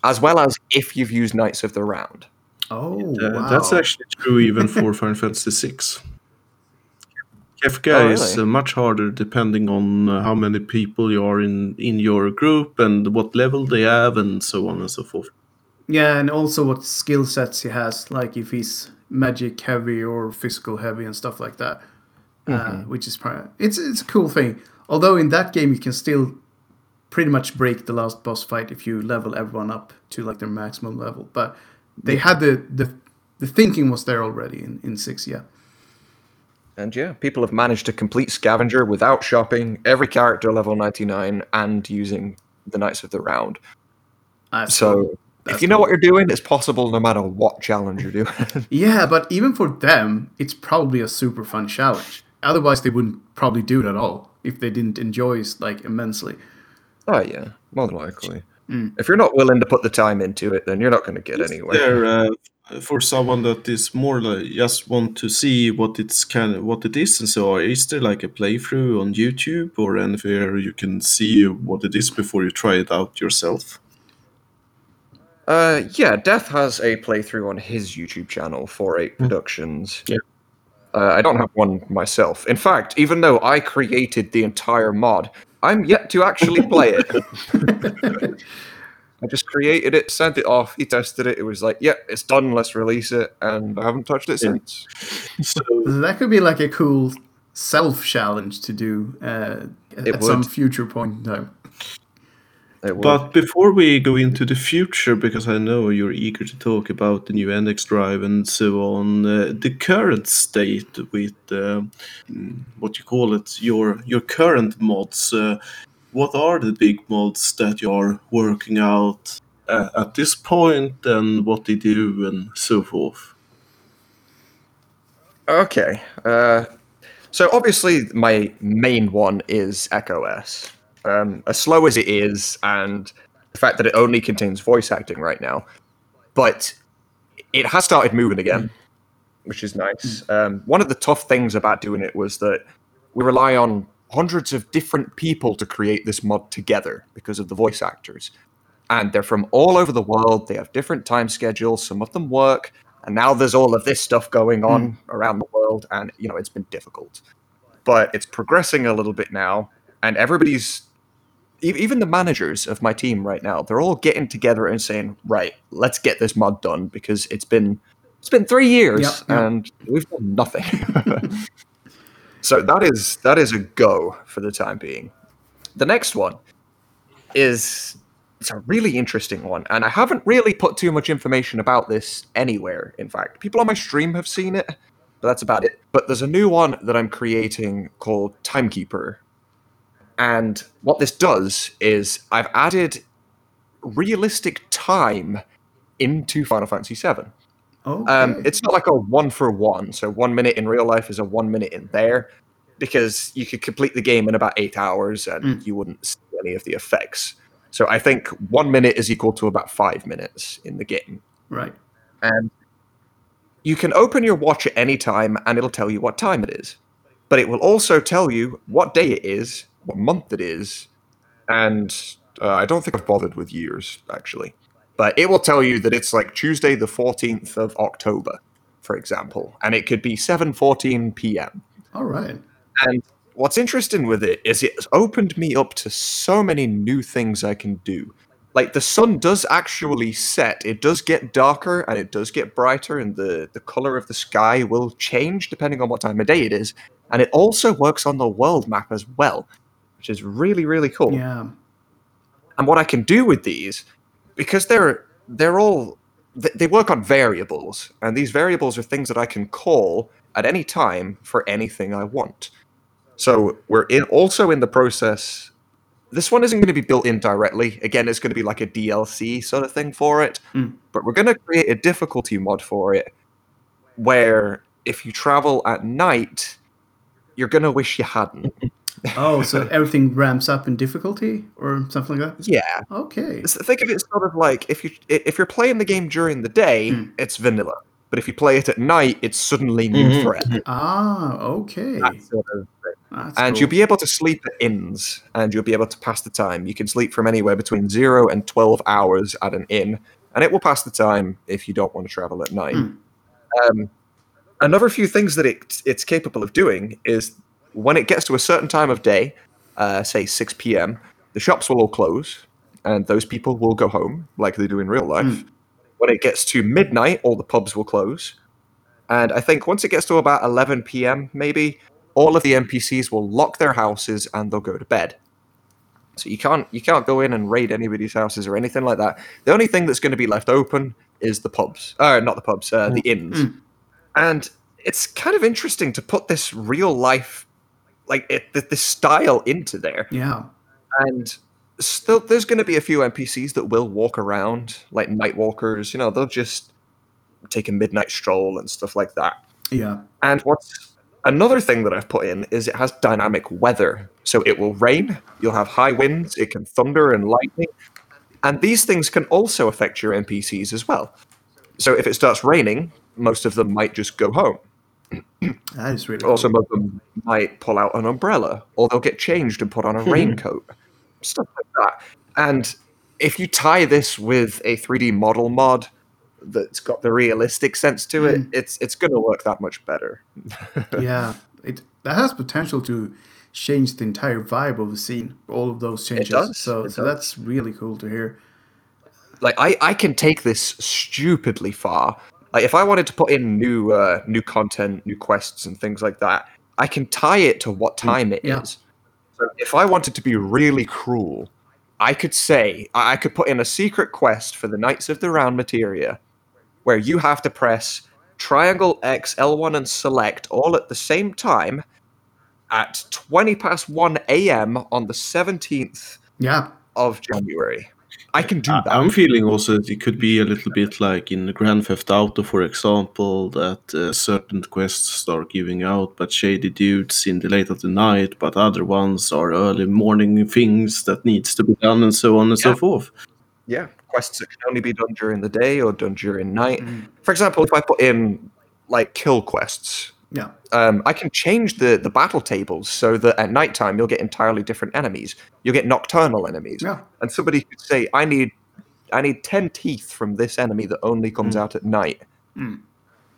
as well as if you've used Knights of the Round. Oh, Uh, wow. That's actually true even for Final Fantasy VI. Kefka Oh, is uh, much harder depending on uh, how many people you are in in your group and what level they have and so on and so forth. Yeah, and also what skill sets he has, like if he's magic heavy or physical heavy and stuff like that. Uh, which is it's it's a cool thing. Although in that game you can still pretty much break the last boss fight if you level everyone up to like their maximum level. But they had the the the thinking was there already in in six. Yeah. And yeah, people have managed to complete Scavenger without shopping, every character level 99, and using the Knights of the Round. Uh, So That's if you know what you're doing, it's possible no matter what challenge you're doing. Yeah, but even for them, it's probably a super fun challenge. Otherwise, they wouldn't probably do it at all if they didn't enjoy it like immensely. oh yeah, more than likely. If you're not willing to put the time into it, then you're not going to get anywhere. There, uh, for someone that is more like just want to see what it's kind of what it is and so on, is there like a playthrough on YouTube or anywhere you can see what it is before you try it out yourself? Uh, yeah, Death has a playthrough on his YouTube channel, 48 Productions. Yeah. Uh, I don't have one myself. In fact, even though I created the entire mod, I'm yet to actually play it. I just created it, sent it off, he tested it, it was like, yeah, it's done, let's release it, and I haven't touched it Yeah. since. So That could be like a cool self challenge to do uh, at It some future point in time. But before we go into the future, because I know you're eager to talk about the new NX drive and so on, uh, the current state with uh, mm, what you call it, your your current mods. Uh, what are the big mods that you are working out uh, at this point, and what they do, and so forth? Okay. Uh, so obviously, my main one is Echo S. Um, as slow as it is, and the fact that it only contains voice acting right now, but it has started moving again, which is nice. Um, one of the tough things about doing it was that we rely on hundreds of different people to create this mod together because of the voice actors. And they're from all over the world. They have different time schedules. Some of them work. And now there's all of this stuff going on around the world. And, you know, it's been difficult. But it's progressing a little bit now. And everybody's, even the managers of my team right now, they're all getting together and saying, right, let's get this mod done because it's been. It's been three years Yep, yep. and we've done nothing. so that is that is a go for the time being. The next one is it's a really interesting one, and I haven't really put too much information about this anywhere. In fact, people on my stream have seen it, but that's about it. But there's a new one that I'm creating called Timekeeper, and what this does is I've added realistic time into Final Fantasy VII. Okay. Um, it's not like a one for one. So one minute in real life is a one minute in there, because you could complete the game in about eight hours and Mm. you wouldn't see any of the effects. So I think one minute is equal to about five minutes in the game. Right. And you can open your watch at any time and it'll tell you what time it is. But it will also tell you what day it is, what month it is, and uh, I don't think I've bothered with years actually. But it will tell you that it's like Tuesday the 14th of October, for example, and it could be 7:14 p.m. All right. And what's interesting with it is it's opened me up to so many new things I can do. Like the sun does actually set, it does get darker and it does get brighter, and the, the color of the sky will change depending on what time of day it is. And it also works on the world map as well, which is really, really cool. Yeah. And what I can do with these, because they're they're all they, work on variables, and these variables are things that I can call at any time for anything I want. So we're in, also in the process. This one isn't going to be built in directly. Again, it's going to be like a DLC sort of thing for it. Mm. But we're going to create a difficulty mod for it where if you travel at night, you're going to wish you hadn't. Oh, so everything ramps up in difficulty or something like that? yeah. Okay. S- Think of it sort of like if you if you're playing the game during the day, Mm. it's vanilla. But if you play it at night, it's suddenly new Mhm. threat. Ah, okay. That sort of thing. That's and cool. you'll be able to sleep at inns and you'll be able to pass the time. You can sleep from anywhere between zero and 12 hours at an inn, and it will pass the time if you don't want to travel at night. Hmm. Um, another few things that it, it's capable of doing is when it gets to a certain time of day, uh, say 6 p.m., the shops will all close and those people will go home like they do in real life. When it gets to midnight, all the pubs will close. And I think once it gets to about 11 p.m., maybe, all of the NPCs will lock their houses and they'll go to bed. So you can't you can't go in and raid anybody's houses or anything like that. The only thing that's going to be left open is the pubs, uh, not the pubs, uh, the inns. Mm. And it's kind of interesting to put this real life, like it, th- this style into there. Yeah. And still, there's going to be a few NPCs that will walk around like night walkers. You know, they'll just take a midnight stroll and stuff like that. Yeah. And what's another thing that I've put in is it has dynamic weather. So it will rain, you'll have high winds, it can thunder and lightning. And these things can also affect your NPCs as well. So if it starts raining, most of them might just go home. That is really Or some of them might pull out an umbrella, or they'll get changed and put on a hmm. raincoat. Stuff like that. And if you tie this with a 3D model mod that's got the realistic sense to it, hmm. it's it's gonna work that much better. yeah. It that has potential to change the entire vibe of the scene. All of those changes. does, So it so does. that's really cool to hear. like I, I can take this stupidly far. Like if I wanted to put in new uh, new content, new quests and things like that, I can tie it to what time it is. yeah. So if I wanted to be really cruel, I could say I I could put in a secret quest for the Knights of the Round Materia, where you have to press triangle X, L1, and select all at the same time at 20 past 1 a.m. on the 17th Yeah. of January. I can do that. I'm feeling also that it could be a little bit like in Grand Theft Auto, for example, that uh, certain quests start giving out, but shady dudes in the late of the night, but other ones are early morning things that needs to be done, and so on and so forth. Yeah, quests that can only be done during the day or done during night. Mm. For example, if I put in like kill quests, Yeah. um, I can change the the battle tables so that at nighttime you'll get entirely different enemies. You'll get nocturnal enemies, Yeah. and somebody could say, "I need, I need ten teeth from this enemy that only comes out at night." Mm.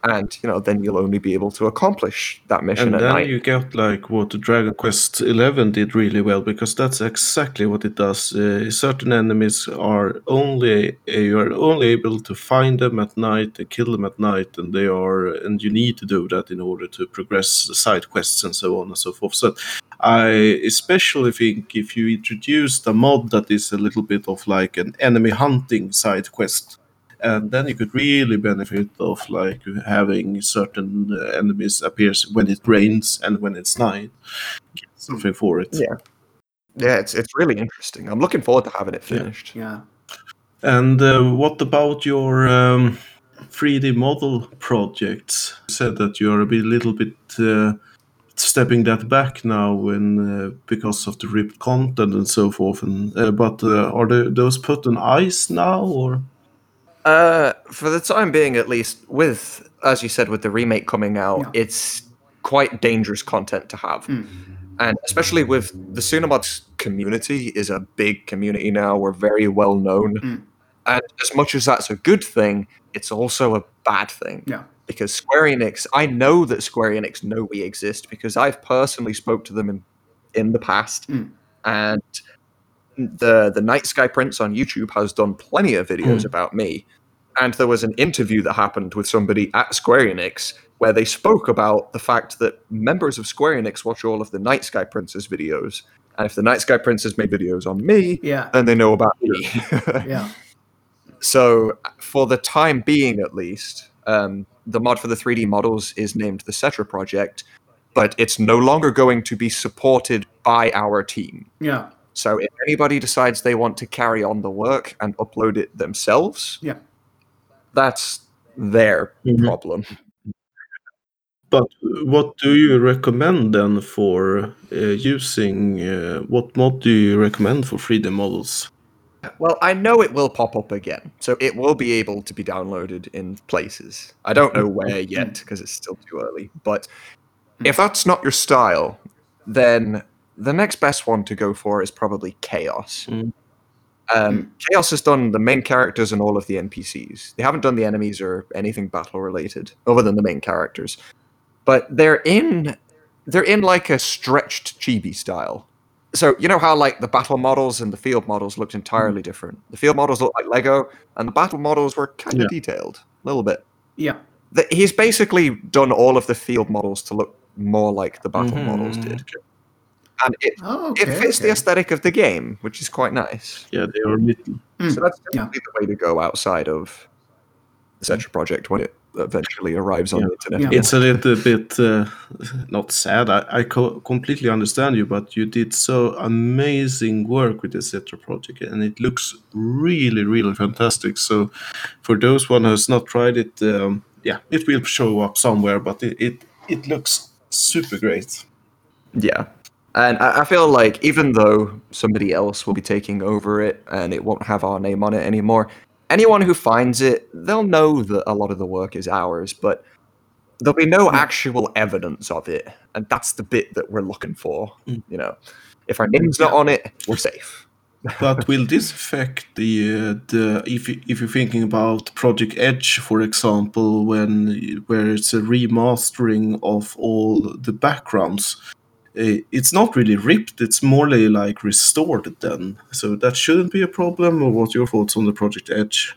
And you know, then you'll only be able to accomplish that mission And then night. you get like what the Dragon Quest Eleven did really well because that's exactly what it does. Uh, certain enemies are only uh, you are only able to find them at night and kill them at night, and they are and you need to do that in order to progress the side quests and so on and so forth. So I especially think if you introduce a mod that is a little bit of like an enemy hunting side quest and then you could really benefit of like having certain uh, enemies appears when it rains and when it's night Get something for it Yeah. yeah, it's it's really interesting. I'm looking forward to having it finished. Yeah. and uh, what about your um, 3d model projects you said that you're a bit, little bit uh, stepping that back now when uh, because of the ripped content and so forth. And uh, but uh, are the, those put on ice now or? Uh, for the time being, at least, with as you said, with the remake coming out, Yeah. it's quite dangerous content to have, hmm. and especially with the Tsunamods community is a big community now. We're very well known, hmm. and as much as that's a good thing, it's also a bad thing. Yeah. because Square Enix, I know that Square Enix know we exist because I've personally spoke to them in in the past, hmm. and the the Night Sky Prince on YouTube has done plenty of videos about me, and there was an interview that happened with somebody at Square Enix where they spoke about the fact that members of Square Enix watch all of the Night Sky Prince's videos, and if the Night Sky Prince has made videos on me, Yeah. then they know about me. Yeah. So, for the time being, at least, um, the mod for the 3D models is named the Cetra Project, but it's no longer going to be supported by our team. Yeah. So, if anybody decides they want to carry on the work and upload it themselves, Yeah. that's their Mhm. problem. But what do you recommend then for uh, using? Uh, what mod do you recommend for 3D models? Well, I know it will pop up again, so it will be able to be downloaded in places. I don't know where yet because it's still too early. But if that's not your style, then the next best one to go for is probably Chaos. Mm. Um, Chaos has done the main characters and all of the NPCs. They haven't done the enemies or anything battle related, other than the main characters. But they're in they're in like a stretched chibi style. So you know how like the battle models and the field models looked entirely different. The field models looked like Lego, and the battle models were kind of Yeah. detailed, a little bit. Yeah. The, he's basically done all of the field models to look more like the battle Mhm. models did, and it Oh, okay. it fits the aesthetic of the game, which is quite nice. Yeah, they are little. So that's Hmm. Yeah. definitely the way to go outside of the Cetra project when it eventually arrives on Yeah. the internet. Yeah. It's a little bit uh, not sad. I, I co- completely understand you, but you did so amazing work with the Cetra project, and it looks really, really fantastic. So, for those one who has not tried it, um, yeah, it will show up somewhere. But it it, it looks super great. Yeah. And I, I feel like even though somebody else will be taking over it and it won't have our name on it anymore, anyone who finds it, they'll know that a lot of the work is ours, but there'll be no actual evidence of it. And that's the bit that we're looking for. Mm. You know, if our name's not on it, we're safe. But will this affect the uh, the if you, if you're thinking about Project Edge, for example, when where it's a remastering of all the backgrounds? Uh, It's not really ripped; it's more like restored. Then, so that shouldn't be a problem. Or what's your thoughts on the Project Edge?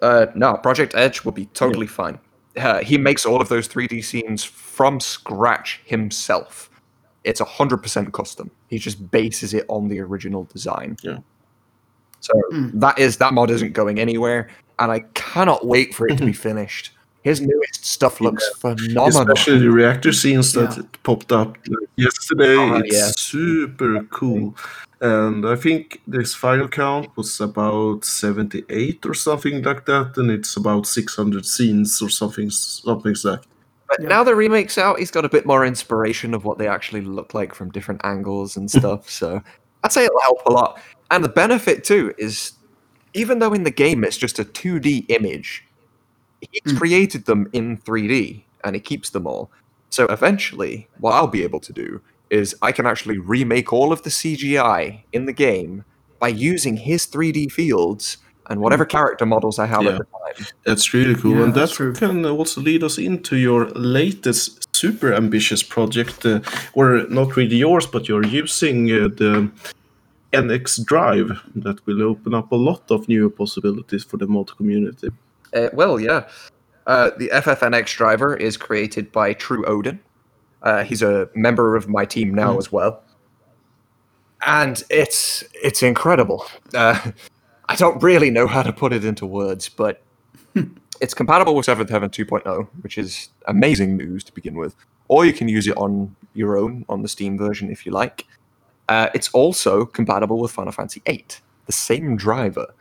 Uh, no, Project Edge will be totally fine. Uh, he makes all of those 3D scenes from scratch himself. It's 100% custom. He just bases it on the original design. Yeah. So that is that mod isn't going anywhere, and I cannot wait for it to be finished. His newest stuff looks phenomenal. Especially the reactor scenes that Yeah. popped up yesterday. Oh, it's yeah. super cool. And I think this final count was about 78 or something like that, and it's about 600 scenes or something, something like that. But now the remake's out, he's got a bit more inspiration of what they actually look like from different angles and stuff. so I'd say it'll help a lot. And the benefit too is, even though in the game it's just a 2D image, he's created them in 3D and he keeps them all. So eventually, what I'll be able to do is I can actually remake all of the CGI in the game by using his 3D fields and whatever character models I have Yeah. at the time. That's really cool, Yeah, and that's that true. can also lead us into your latest super ambitious project, uh, or not really yours, but you're using uh, the NX Drive that will open up a lot of new possibilities for the mod community. Uh, well, yeah. Uh, the FFNX driver is created by True Odin. Uh, he's a member of my team now as well, and it's it's incredible. Uh, I don't really know how to put it into words, but it's compatible with Seventh Heaven 2.0, which is amazing news to begin with. Or you can use it on your own on the Steam version if you like. Uh, it's also compatible with Final Fantasy VIII, the same driver.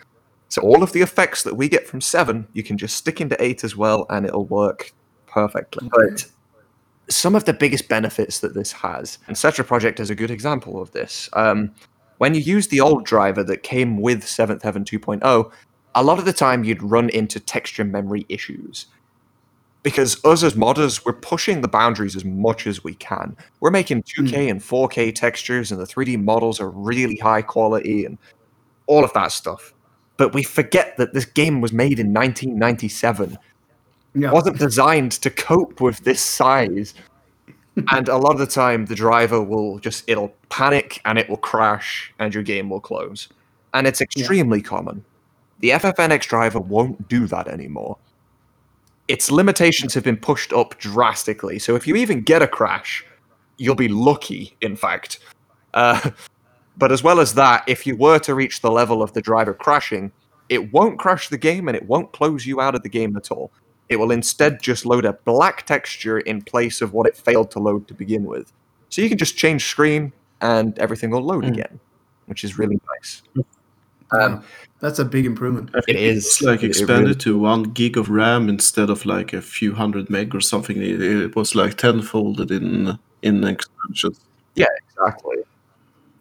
So all of the effects that we get from seven, you can just stick into eight as well, and it'll work perfectly. But some of the biggest benefits that this has, and Cetra Project is a good example of this. Um, when you use the old driver that came with Seventh Heaven 2.0, a lot of the time you'd run into texture memory issues. Because us as modders, we're pushing the boundaries as much as we can. We're making 2K and 4K textures, and the 3D models are really high quality and all of that stuff. But we forget that this game was made in 1997 Yeah. wasn't designed to cope with this size. and a lot of the time, the driver will just it'll panic and it will crash, and your game will close. And it's extremely common. The FFNX driver won't do that anymore. Its limitations have been pushed up drastically. So if you even get a crash, you'll be lucky. In fact, uh, but as well as that, if you were to reach the level of the driver crashing, it won't crash the game and it won't close you out of the game at all. It will instead just load a black texture in place of what it failed to load to begin with. So you can just change screen and everything will load again, which is really nice. Um, That's a big improvement. I It is. It's like It- it expanded really- to one gig of RAM instead of like a few hundred meg or something. It, it was like tenfolded in in expansions. Yeah, exactly.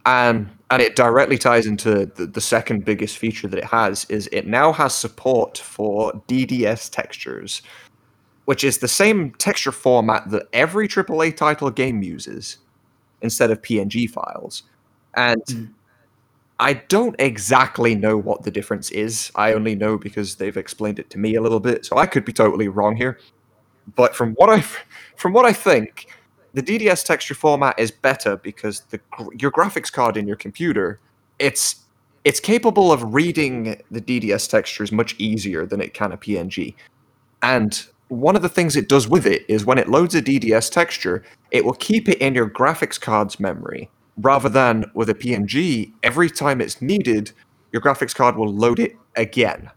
And and it directly ties into the, the second biggest feature that it has is it now has support for DDS textures, which is the same texture format that every AAA title game uses instead of PNG files. And Mm. I don't exactly know what the difference is. I only know because they've explained it to me a little bit, so I could be totally wrong here. But from what I from what I think, the DDS texture format is better because the your graphics card in your computer it's it's capable of reading the DDS textures much easier than it can a PNG. And one of the things it does with it is when it loads a DDS texture, it will keep it in your graphics card's memory rather than with a PNG every time it's needed your graphics card will load it again.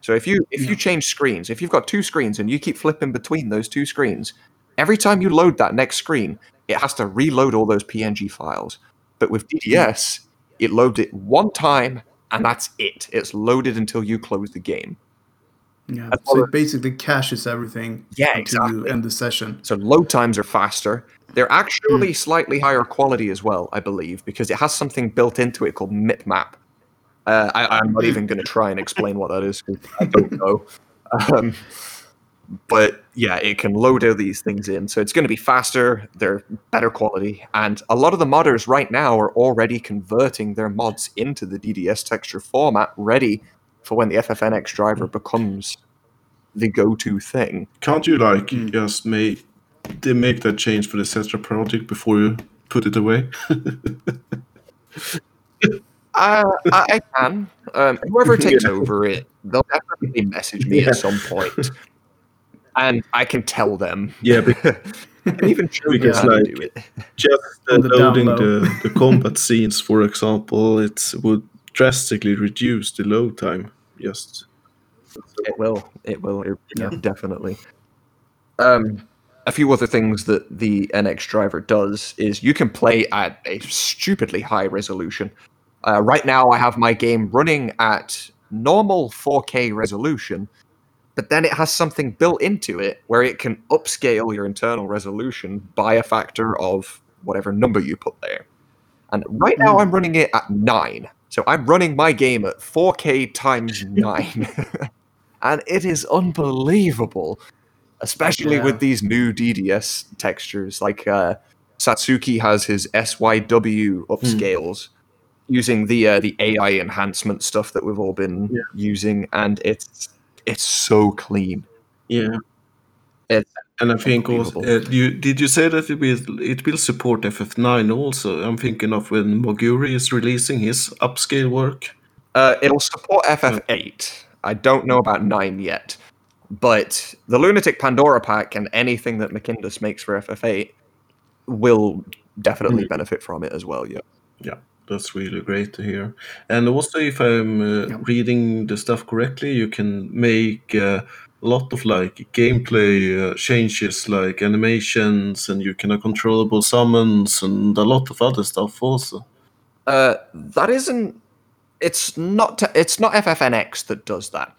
So if you if you change screens, if you've got two screens and you keep flipping between those two screens, every time you load that next screen, it has to reload all those PNG files. But with DDS, it loads it one time and that's it. It's loaded until you close the game. Yeah. As So it basically caches everything Yeah, until you exactly. end the session. So load times are faster. They're actually slightly higher quality as well, I believe, because it has something built into it called MIPMAP. Uh, I, I'm not even going to try and explain what that is 'cause I don't know. Um, but yeah, it can load all these things in, so it's going to be faster. They're better quality, and a lot of the modders right now are already converting their mods into the DDS texture format, ready for when the FFNX driver becomes the go-to thing. Can't you like Mm. just make they make that change for the Cetra project before you put it away? Uh, I, I can. Um, whoever takes over it, they'll definitely message me Yeah. at some point, and I can tell them. Yeah, because and even show them Because, how like, to do it. just the loading the, the combat scenes, for example, it would drastically reduce the load time. Just It will. It will. It, yeah, Yeah. definitely. Um, a few other things that the NX driver does is you can play at a stupidly high resolution. Uh, right now, I have my game running at normal 4K resolution, but then it has something built into it where it can upscale your internal resolution by a factor of whatever number you put there. And right now, I'm running it at nine. So I'm running my game at 4K times nine. and it is unbelievable, especially Yeah. with these new DDS textures. Like uh, Satsuki has his SYW upscales using the uh, the AI enhancement stuff that we've all been Yeah. using, and it's it's so clean. yeah. It's And I think also, uh, you did you say that it will it will support FF9 also? I'm thinking of when Moguri is releasing his upscale work. Uh, it'll support FF8. I don't know about 9 yet. But the Lunatic Pandora pack and anything that McIndus makes for FF8 will definitely Mm. benefit from it as well, yeah. Yeah, that's really great to hear. And also, if I'm uh, Yeah. reading the stuff correctly, you can make uh, a lot of like gameplay uh, changes, like animations, and you can have controllable summons and a lot of other stuff also. Uh, that isn't. It's not. T- it's not FFNX that does that.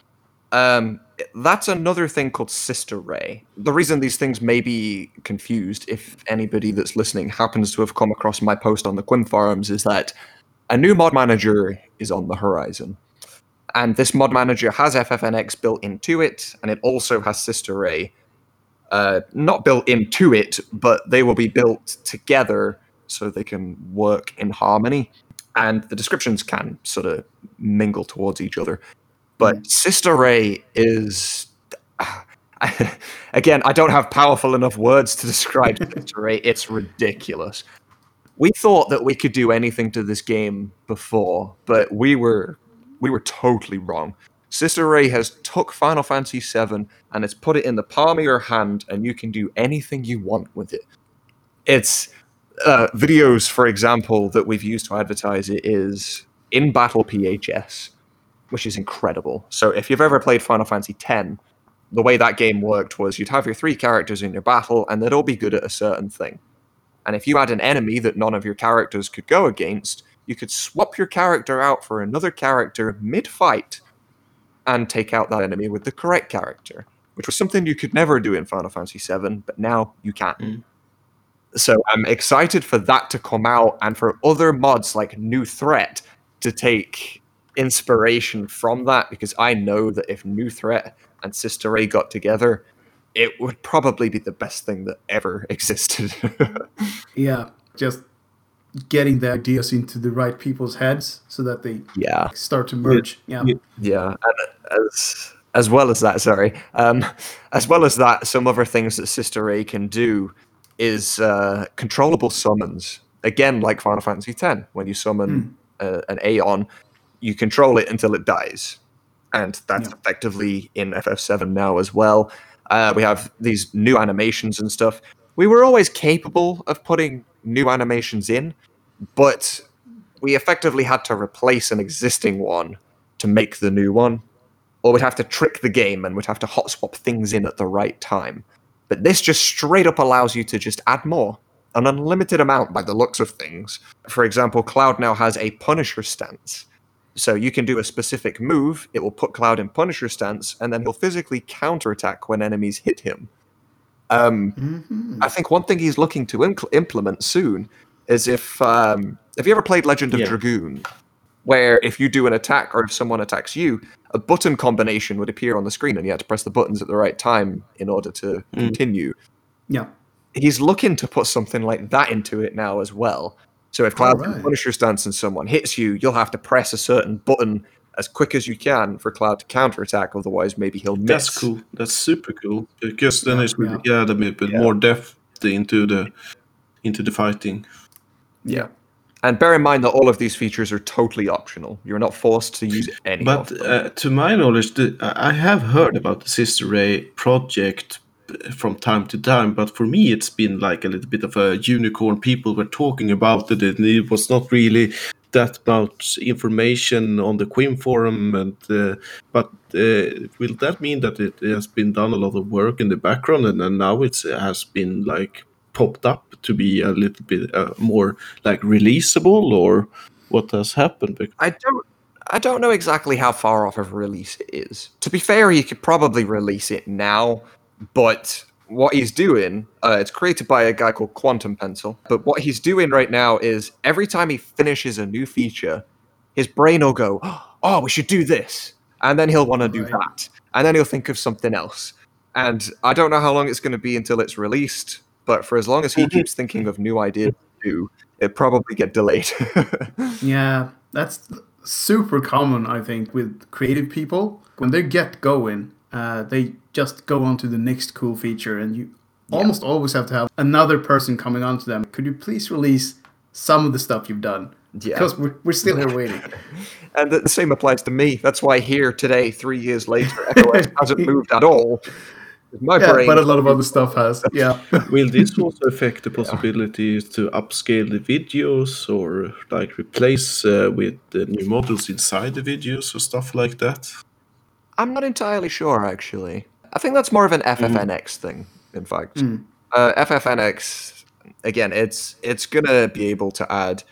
Um, that's another thing called Sister Ray. The reason these things may be confused, if anybody that's listening happens to have come across my post on the Qhimm forums, is that a new mod manager is on the horizon. And this mod manager has FFNX built into it, and it also has Sister Ray. Uh, not built into it, but they will be built together so they can work in harmony. And the descriptions can sort of mingle towards each other. But Sister Ray is. Again, I don't have powerful enough words to describe Sister Ray. It's ridiculous. We thought that we could do anything to this game before, but we were we were totally wrong. Sister Ray has took Final Fantasy VII and it's put it in the palm of your hand, and you can do anything you want with it. It's uh, videos, for example, that we've used to advertise it is in battle PHS, which is incredible. So if you've ever played Final Fantasy X, the way that game worked was you'd have your three characters in your battle, and they'd all be good at a certain thing. And if you had an enemy that none of your characters could go against, you could swap your character out for another character mid fight and take out that enemy with the correct character, which was something you could never do in Final Fantasy VII, but now you can. Mm. So I'm excited for that to come out and for other mods like New Threat to take inspiration from that because I know that if New Threat and Sister Ray got together, it would probably be the best thing that ever existed. Yeah, just getting the ideas into the right people's heads so that they yeah. start to merge. Yeah. yeah. Yeah, and as as well as that, sorry, um, as well as that, some other things that Sister Ray can do is uh, controllable summons. Again, like Final Fantasy X, when you summon uh, an Aeon, you control it until it dies, and that's Yeah. effectively in FF7 now as well. Uh, we have these new animations and stuff. We were always capable of putting new animations in, but we effectively had to replace an existing one to make the new one, or we'd have to trick the game and we'd have to hot swap things in at the right time. But this just straight up allows you to just add more, an unlimited amount by the looks of things. For example, Cloud now has a Punisher stance. So you can do a specific move, it will put Cloud in Punisher stance, and then he'll physically counterattack when enemies hit him. Um, Mhm. I think one thing he's looking to impl- implement soon is if um, have you ever played Legend of Yeah. Dragoon, where if you do an attack or if someone attacks you, a button combination would appear on the screen and you had to press the buttons at the right time in order to continue. Yeah. He's looking to put something like that into it now as well. So if Cloud Alright. Punisher stance and someone hits you, you'll have to press a certain button as quick as you can for Cloud to counterattack. Otherwise, maybe he'll miss. That's cool. That's super cool because then it's really Yeah. add a bit Yeah. more depth into the into the fighting. Yeah. And bear in mind that all of these features are totally optional. You're not forced to use any But of them. uh, to my knowledge, the, I I have heard about the Sister Ray project from time to time, but for me, it's been like a little bit of a unicorn. People were talking about it, and it was not really that much information on the Qhimm forum. And uh, but uh, will that mean that it has been done a lot of work in the background, and, and now it has been like popped up to be a little bit uh, more like releasable, or what has happened? I don't I don't know exactly how far off of release it is. To be fair, he could probably release it now, but what he's doing, uh, it's created by a guy called Quantum Pencil. But what he's doing right now is every time he finishes a new feature, his brain will go, "Oh, we should do this," and then he'll want to do Right. that, and then he'll think of something else. And I don't know how long it's going to be until it's released, but for as long as he keeps thinking of new ideas to do, it probably get delayed. Yeah, that's super common, I think, with creative people. When they get going, uh, they just go on to the next cool feature, and you almost always have to have another person coming on to them. Could you please release some of the stuff you've done? Yeah. Because we're, we're still here waiting. And the the same applies to me. That's why here today, three years later, Echo S hasn't moved at all. My Yeah, brain. but a lot of other stuff has. Yeah. Will this also affect the possibility to upscale the videos or like replace uh, with the new models inside the videos or stuff like that? I'm not entirely sure, actually. I think that's more of an FFNX thing, in fact. Mm. Uh, FFNX, again, it's it's gonna be able to add,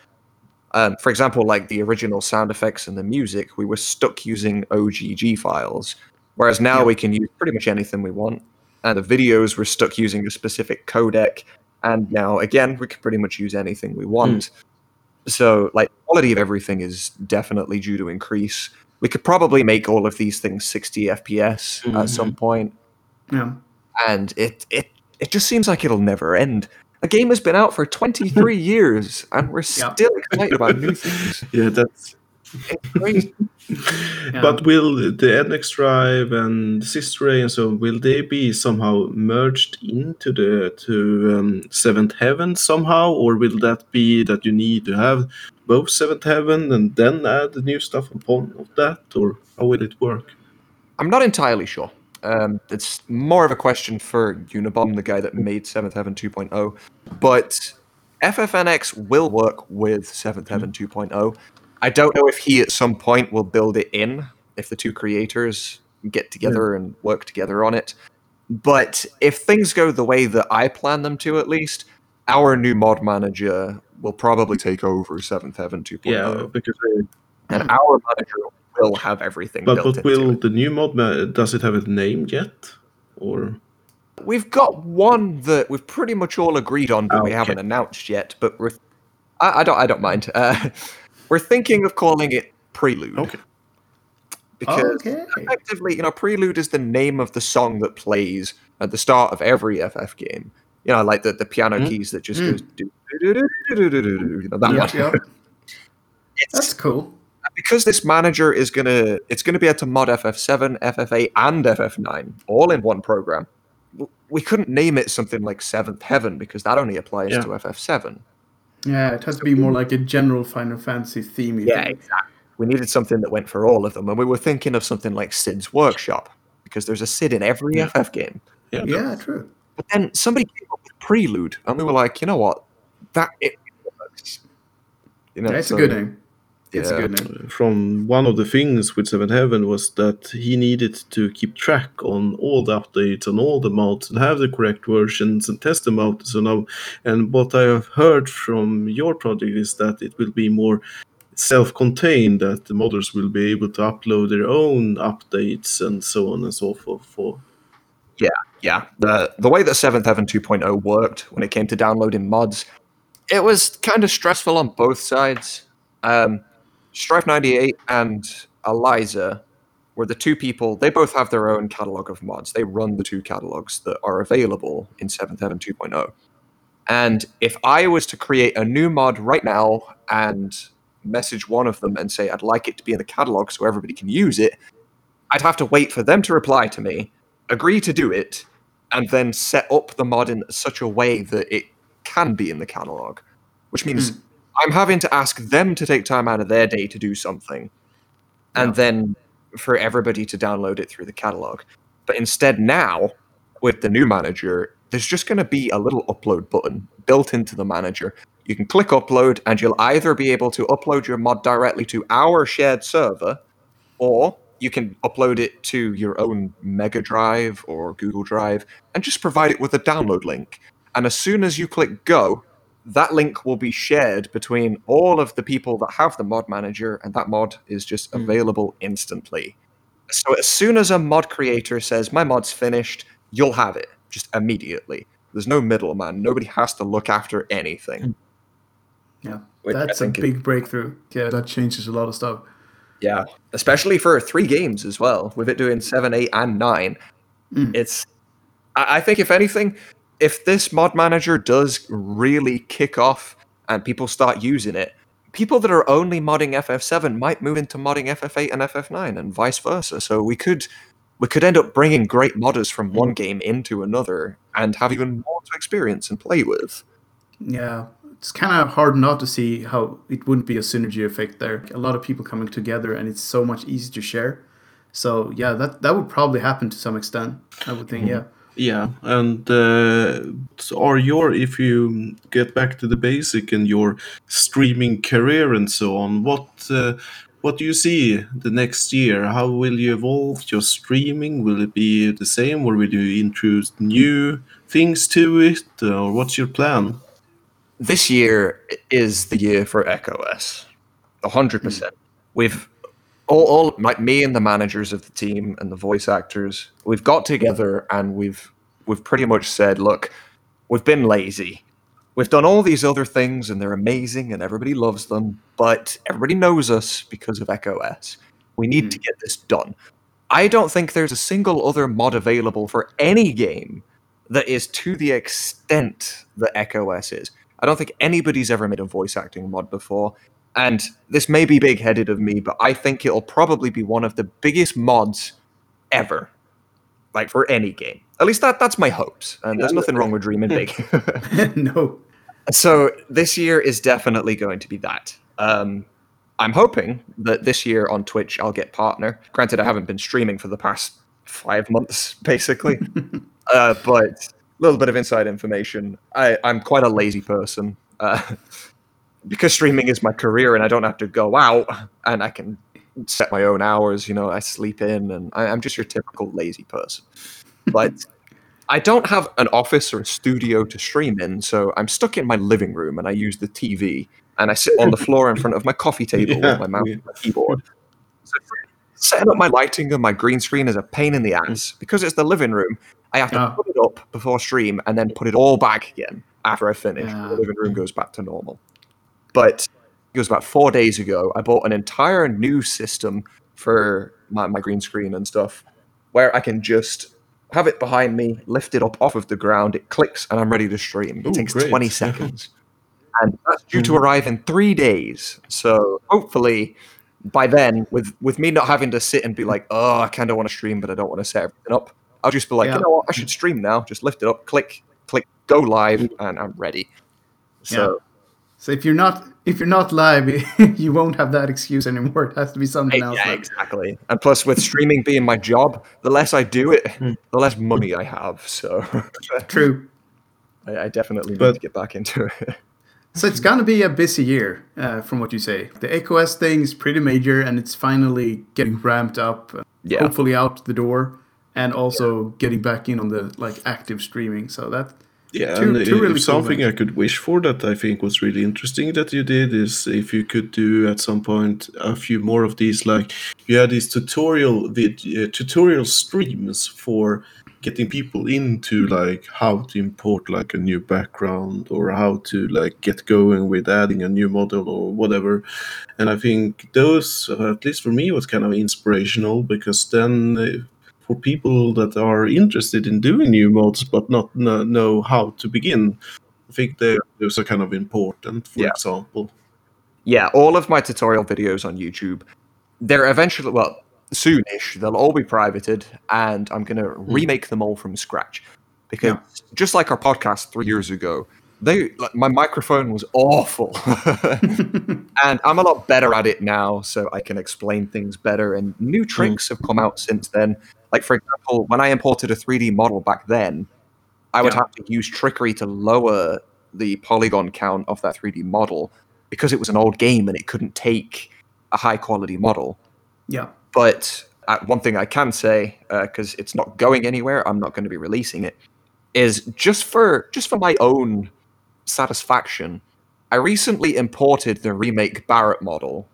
um, for example, like the original sound effects and the music. We were stuck using OGG files, Whereas now Yeah. we can use pretty much anything we want, and the videos were stuck using a specific codec, and now again we can pretty much use anything we want. So, like, quality of everything is definitely due to increase. We could probably make all of these things 60 FPS at some point, Yeah. and it it it just seems like it'll never end. A game has been out for 23 years, and we're Yeah. still excited about new things. Yeah, that's. It's. Yeah. But will the NX Drive and Sister Ray and so will they be somehow merged into the to um, Seventh Heaven somehow, or will that be that you need to have both Seventh Heaven and then add the new stuff upon of that, or how will it work? I'm not entirely sure. Um, it's more of a question for Unabomb, the guy that made Seventh Heaven 2.0. But FFNX will work with Seventh Heaven 2.0. I don't know if he at some point will build it in, if the two creators get together and work together on it. But if things go the way that I plan them to, at least, our new mod manager will probably take over Seventh Heaven 2.0. Yeah, because uh, And our manager will have everything but built but into will it. the new mod ma- does it have a name yet, or We've got one that we've pretty much all agreed on, but we haven't announced yet. But we're, I, I don't, I don't mind. Uh, we're thinking of calling it Prelude. Okay. Because Okay. effectively, you know, Prelude is the name of the song that plays at the start of every FF game you know, like the, the piano mm. keys that just mm. goes do, do, do, do, do, do, do, you know, that yeah, one. Yeah. That's cool. Because this manager is gonna, it's gonna be able to mod FF7, FF8, and FF9 all in one program. We couldn't name it something like Seventh Heaven because that only applies yeah. to FF7. Yeah, it has to be more like a general Final Fantasy theme. Yeah, exactly. We needed something that went for all of them, and we were thinking of something like Sid's Workshop because there's a Sid in every yeah. FF game. Yeah, yeah, true. But then somebody came up with Prelude, and we were like, you know what, that it works. You know, That's so- a good name. It's yeah. a good name. from one of the things with Seven Heaven was that he needed to keep track on all the updates on all the mods and have the correct versions and test them out. So now, and what I have heard from your project is that it will be more self-contained, that the modders will be able to upload their own updates and so on and so forth. For yeah, the the way that Seventh Heaven 2.0 worked when it came to downloading mods, it was kind of stressful on both sides. Um, Strife 98 and Eliza were the two people. They both have their own catalog of mods. They run the two catalogs that are available in Seventh Heaven 2.0. And if I was to create a new mod right now and message one of them and say I'd like it to be in the catalog so everybody can use it, I'd have to wait for them to reply to me, agree to do it, and then set up the mod in such a way that it can be in the catalog. Which means hmm. I'm having to ask them to take time out of their day to do something, and Yeah. then for everybody to download it through the catalog. But instead, now with the new manager, there's just going to be a little upload button built into the manager. You can click upload, and you'll either be able to upload your mod directly to our shared server, or you can upload it to your own Mega Drive or Google Drive and just provide it with a download link. And as soon as you click go, that link will be shared between all of the people that have the mod manager, and that mod is just Mm. available instantly. So as soon as a mod creator says, My mod's finished, you'll have it just immediately. There's no middleman. Nobody has to look after anything. Yeah, Which that's a think is- big breakthrough. Yeah, that changes a lot of stuff. Yeah, especially for three games as well, with it doing seven, eight, and nine. Mm. It's, I, I think, if anything, if this mod manager does really kick off and people start using it, people that are only modding FF7 might move into modding FF8 and FF9, and vice versa. So we could, we could end up bringing great modders from one game into another and have even more to experience and play with. Yeah, it's kind of hard not to see how it wouldn't be a synergy effect there. A lot of people coming together, and it's so much easier to share. So yeah, that that would probably happen to some extent. I would think. Yeah. Yeah, and uh, are your if you get back to the basic and your streaming career and so on, what uh, what do you see the next year? How will you evolve your streaming? Will it be the same, or will you introduce new things to it, or what's your plan? This year is the year for Echo S. hundred percent. Hmm. We've all, all like me and the managers of the team and the voice actors, we've got together and we've we've pretty much said, look, we've been lazy. We've done all these other things and they're amazing and everybody loves them, but everybody knows us because of Echo S. We need hmm. to get this done. I don't think there's a single other mod available for any game that is to the extent that Echo S is. I don't think anybody's ever made a voice acting mod before. And this may be big headed of me, but I think it'll probably be one of the biggest mods ever. Like for any game. At least that that's my hopes. And there's nothing wrong with dreaming big. no. so this year is definitely going to be that. Um, I'm hoping that this year on Twitch I'll get partner. Granted, I haven't been streaming for the past five months, basically. uh, but little bit of inside information. I, I'm quite a lazy person. Uh, because streaming is my career and I don't have to go out and I can set my own hours, you know, I sleep in and I, I'm just your typical lazy person. But I don't have an office or a studio to stream in, so I'm stuck in my living room and I use the TV and I sit on the floor in front of my coffee table Yeah, with my mouse yeah. and my keyboard. So setting up my lighting and my green screen is a pain in the ass because it's the living room. I have to Ah. put it up before stream and then put it all back again after I finish. Yeah. The living room goes back to normal. But it was about four days ago. I bought an entire new system for my, my green screen and stuff where I can just have it behind me, lift it up off of the ground, it clicks, and I'm ready to stream. It Ooh, takes great. 20 seconds. And that's due to arrive in three days. So hopefully by then, with, with me not having to sit and be like, oh, I kind of want to stream, but I don't want to set everything up, I'll just be like, Yeah. you know what, I should stream now. Just lift it up, click, click, go live, and I'm ready. So So if you're not if you're not live, you won't have that excuse anymore. It has to be something else. yeah, like- exactly. And plus, with streaming being my job, the less I do it, the less money I have. So True. I, I definitely need to get back into it. So it's gonna be a busy year, uh, from what you say. The Echo S thing is pretty major, and it's finally getting ramped up. uh, Yeah. Hopefully out the door, and also getting back in on the like active streaming. So that Yeah, Two- and two i- really if cool something. I could wish for that I think was really interesting that you did is if you could do at some point a few more of these, like you had these tutorial vid- uh, tutorial streams for getting people into like how to import like a new background or how to like get going with adding a new model or whatever. And I think those, uh, at least for me, was kind of inspirational because then. For people that are interested in doing new mods but not know, how to begin. I think those are kind of important, for Yeah. example. yeah, all of my tutorial videos on YouTube, they're eventually, well, soonish, they'll all be privated, and I'm going to hmm. remake them all from scratch. Because just like our podcast three years ago, they like, my microphone was awful, and I'm a lot better at it now, so I can explain things better. And new hmm. tricks have come out since then. Like for example, when I imported a 3D model back then, I would Yeah. have to use trickery to lower the polygon count of that 3D model because it was an old game and it couldn't take a high quality model. yeah, But uh, one thing I can say, because it's not going anywhere, I'm not going to be releasing it, is just for just for my own satisfaction. I recently imported the remake Barrett model.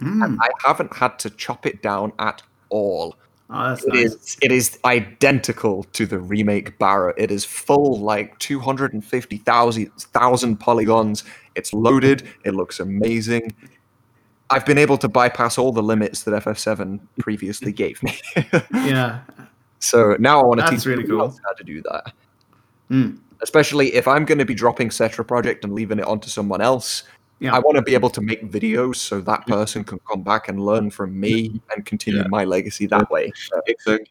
Mm. I haven't had to chop it down at all. Oh, It nice. is it is identical to the remake Barra. It is full like 250,000 thousand polygons. It's loaded. It looks amazing. I've been able to bypass all the limits that FF7 previously gave me. Yeah, so now I want to That's teach really cool. else how to do that. Mm. Especially if I'm going to be dropping Cetra project and leaving it onto someone else. Yeah. I want to be able to make videos so that person can come back and learn from me and continue Yeah. my legacy that way. Exactly.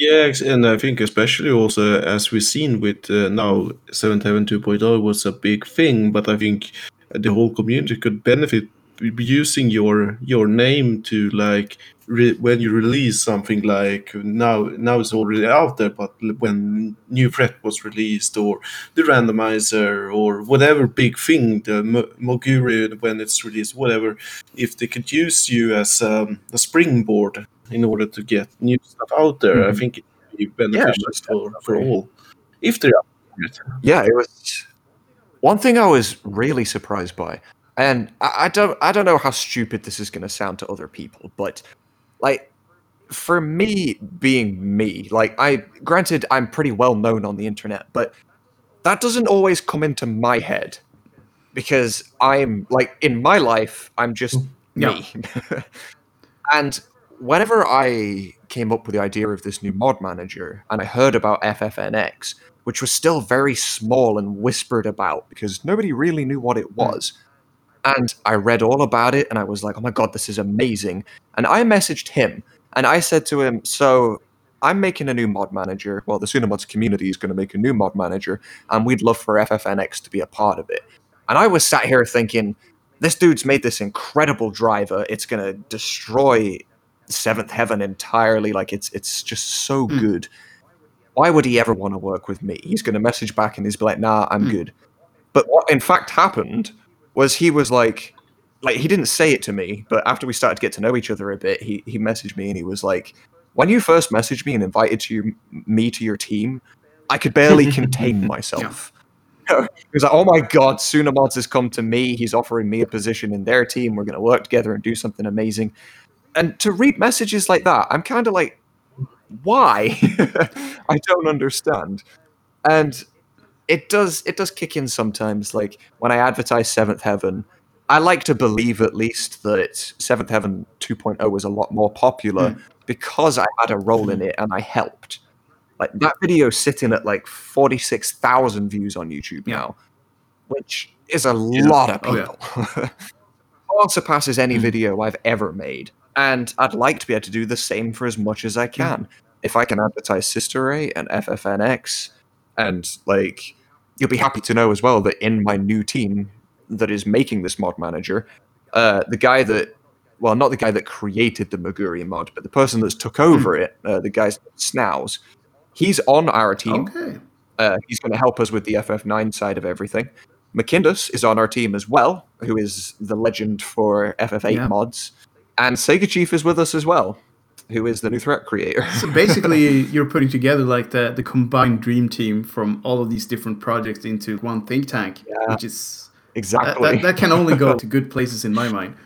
Yeah, and I think especially also as we've seen with uh, now 7.7 2.0 was a big thing, but I think the whole community could benefit using your your name to like re- when you release something like now now it's already out there, but when new threat was released or the randomizer or whatever big thing the Mo- Moguri when it's released, whatever, if they could use you as um, a springboard in order to get new stuff out there. I Mhm. think it would be beneficial most for, for all. If they're up for it. Yeah, it was one thing I was really surprised by. And I, I don't I don't know how stupid this is going to sound to other people, but like for me being me, like I granted I'm pretty well known on the internet, but that doesn't always come into my head because I'm like in my life I'm just mm, Yeah. me. and whenever I came up with the idea of this new mod manager and I heard about FFNX, which was still very small and whispered about because nobody really knew what it mm. was. And I read all about it and I was like, oh my god, this is amazing. And I messaged him and I said to him, so I'm making a new mod manager. Well, the Tsunamods community is going to make a new mod manager, and we'd love for FFNX to be a part of it. And I was sat here thinking, this dude's made this incredible driver. It's going to destroy Seventh Heaven entirely. Like it's it's just so Hmm. good. Why would he ever want to work with me? He's going to message back and he's be like, "Nah, I'm Hmm. good." But what in fact happened was he was like, like he didn't say it to me, but after we started to get to know each other a bit, he he messaged me and he was like, "When you first messaged me and invited to you, me to your team, I could barely contain myself." he was like, "Oh my god, Tsunamods has come to me. He's offering me a position in their team. We're going to work together and do something amazing." And to read messages like that, I'm kind of like, "Why?" I don't understand. And it does it does kick in sometimes. Like when I advertise Seventh Heaven, I like to believe at least that Seventh Heaven 2.0 was a lot more popular hmm. because I had a role in hmm. it and I helped. Like that video sitting at like 46,000 views on YouTube Yeah. now, which is a lot of Oh, yeah. people. Far surpasses any hmm. video I've ever made. And I'd like to be able to do the same for as much as I can. If I can advertise Sister Ray and FFNX, and like, you'll be happy to know as well that in my new team that is making this mod manager, uh, the guy that, well, not the guy that created the Moguri mod, but the person that's took over it, uh, the guy Snows, he's on our team. Okay. Uh, he's going to help us with the FF9 side of everything. Mcindus is on our team as well, who is the legend for FF8 Yeah. mods. And Sega Chief is with us as well, who is the new threat creator. So basically, you're putting together like the, the combined dream team from all of these different projects into one think tank, Yeah. which is exactly. that, that can only go to good places in my mind.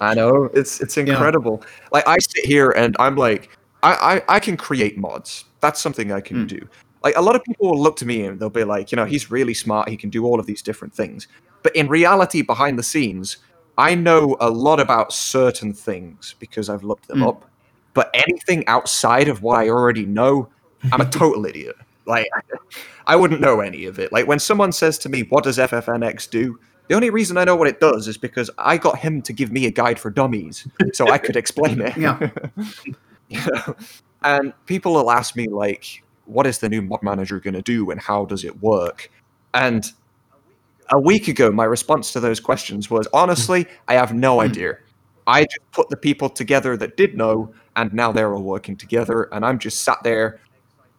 I know it's it's incredible. Like I sit here and I'm like, I, I I can create mods. That's something I can hmm. do. Like a lot of people will look to me and they'll be like, you know, he's really smart. He can do all of these different things. But in reality, behind the scenes, I know a lot about certain things because I've looked them hmm. up. But anything outside of what I already know, I'm a total idiot. Like I wouldn't know any of it. Like when someone says to me, "What does FFNX do?" The only reason I know what it does is because I got him to give me a guide for dummies, so I could explain it. Yeah. You know? And people will ask me like, "What is the new mod manager going to do, and how does it work?" And a week ago, my response to those questions was, "Honestly, I have no hmm. idea. I just put the people together that did know, and now they're all working together, and I'm just sat there."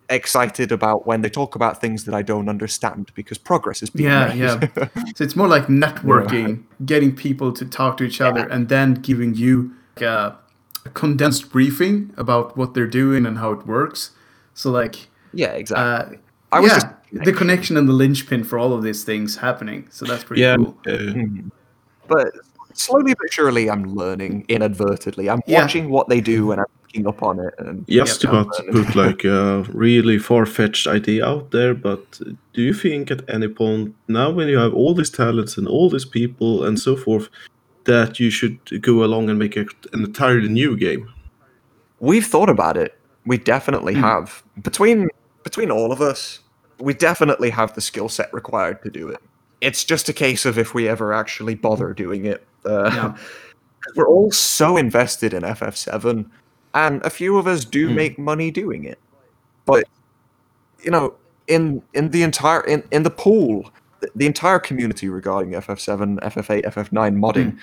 excited about when they talk about things that I don't understand because progress is being Yeah, made. yeah. So it's more like networking, getting people to talk to each other, and then giving you like a, a condensed briefing about what they're doing and how it works. So like, yeah, exactly. uh, I was yeah, just the connection and the linchpin for all of these things happening. So that's pretty Yeah, cool. uh, but slowly but surely I'm learning inadvertently. I'm Yeah. watching what they do mm-hmm. and I'm picking up on it and just about to put like a really far-fetched idea out there, but do you think at any point now when you have all these talents and all these people and so forth that you should go along and make a, an entirely new game? We've thought about it. We definitely hmm. have. Between between all of us, we definitely have the skill set required to do it. It's just a case of if we ever actually bother doing it. Uh, Yeah. We're all so invested in FF7, and a few of us do make money doing it. But you know, in in the entire in, in the pool, the, the entire community regarding FF7, FF8, FF9 modding,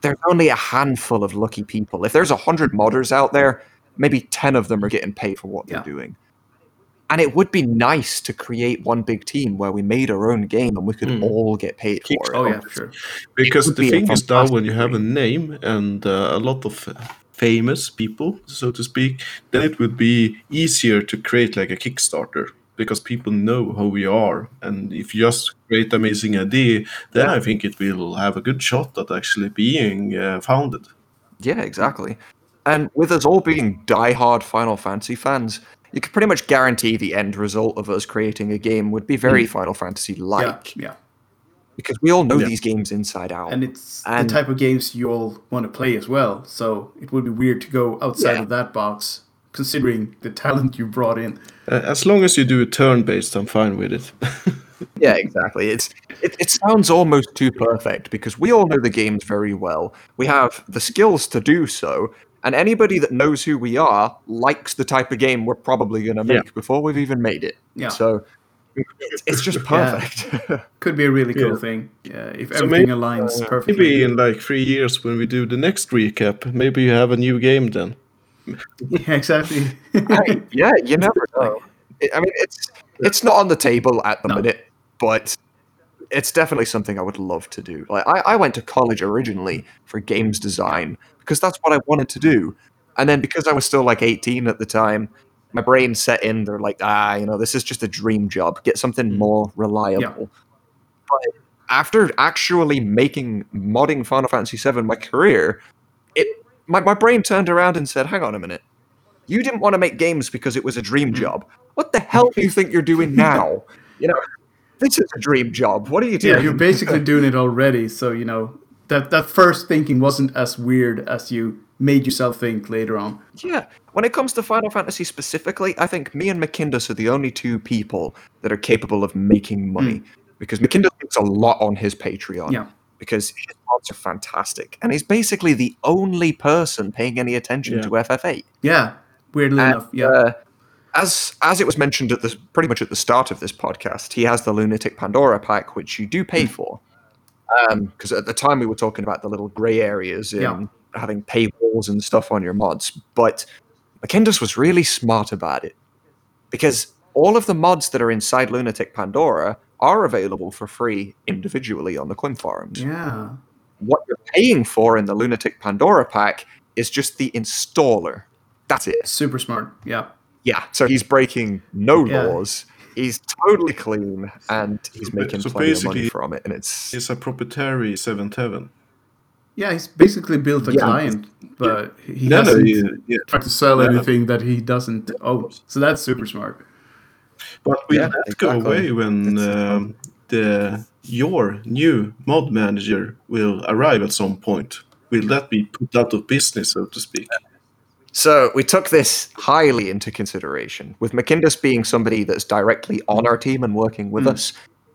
there's only a handful of lucky people. If there's a hundred modders out there, maybe ten of them are getting paid for what Yeah. they're doing. And it would be nice to create one big team where we made our own game and we could Mm. all get paid Keep- for it. Oh yeah, sure. Because the be thing is now fantastic when you have a name and uh, a lot of famous people, so to speak, then it would be easier to create like a Kickstarter because people know who we are. And if you just create amazing idea, then I think it will have a good shot at actually being uh, founded. Yeah, exactly. And with us all being die-hard Final Fantasy fans, you could pretty much guarantee the end result of us creating a game would be very Final Fantasy like. yeah. Because we all know Yeah. these games inside out. And it's And- the type of games you all want to play as well. So it would be weird to go outside Yeah. of that box, considering the talent you brought in. Uh, as long as you do a turn-based, I'm fine with it. Yeah, exactly. It's it, it sounds almost too perfect because we all know the games very well. We have the skills to do so, and anybody that knows who we are likes the type of game we're probably going to Yeah. make before we've even made it. Yeah. So it's, it's just perfect. Could be a really cool Yeah. thing. Yeah, if So everything maybe, aligns uh, perfectly. Maybe in like three years when we do the next recap, maybe you have a new game then. Yeah, exactly. I- yeah, you never know. I I mean, it's it's not on the table at the No. minute, but it's definitely something I would love to do. Like, I, I went to college originally for games design because that's what I wanted to do, and then because I was still like 18 at the time, my brain set in. They're like, ah, you know, this is just a dream job. Get something more reliable. But after actually making modding Final Fantasy VII my career, it my, my brain turned around and said, hang on a minute. You didn't want to make games because it was a dream job. What the hell do you think you're doing now? You know, this is a dream job. What are you doing? yeah, you're basically doing it already. So you know that that first thinking wasn't as weird as you made yourself think later on. Yeah. When it comes to Final Fantasy specifically, I think me and Mcindus are the only two people that are capable of making money. Because Mcindus makes a lot on his Patreon. Yeah. Because his mods are fantastic. And he's basically the only person paying any attention Yeah. to FF8. Yeah, weirdly And, enough. Yeah, uh, as as it was mentioned at the pretty much at the start of this podcast, he has the Lunatic Pandora pack, which you do pay mm. for. Um, because at the time we were talking about the little grey areas in Yeah. having paywalls and stuff on your mods, but Mcindus was really smart about it because all of the mods that are inside Lunatic Pandora are available for free individually on the Qhimm forums yeah, what you're paying for in the Lunatic Pandora pack is just the installer. That's it. super smart. Yeah, Yeah. So he's breaking no Yeah. laws. He's totally clean and he's So making so plenty of money from it. And it's It's a proprietary Seventh Heaven. yeah. He's basically built a Yeah. client, but he No, no, hasn't yeah, yeah. tried to sell Yeah. anything that he doesn't own. So that's super smart. But will Yeah, that go exactly. away when um, the your new mod manager will arrive at some point? Will that be put out of business, so to speak? So we took this highly into consideration. With Mcindus being somebody that's directly on our team and working with hmm. us,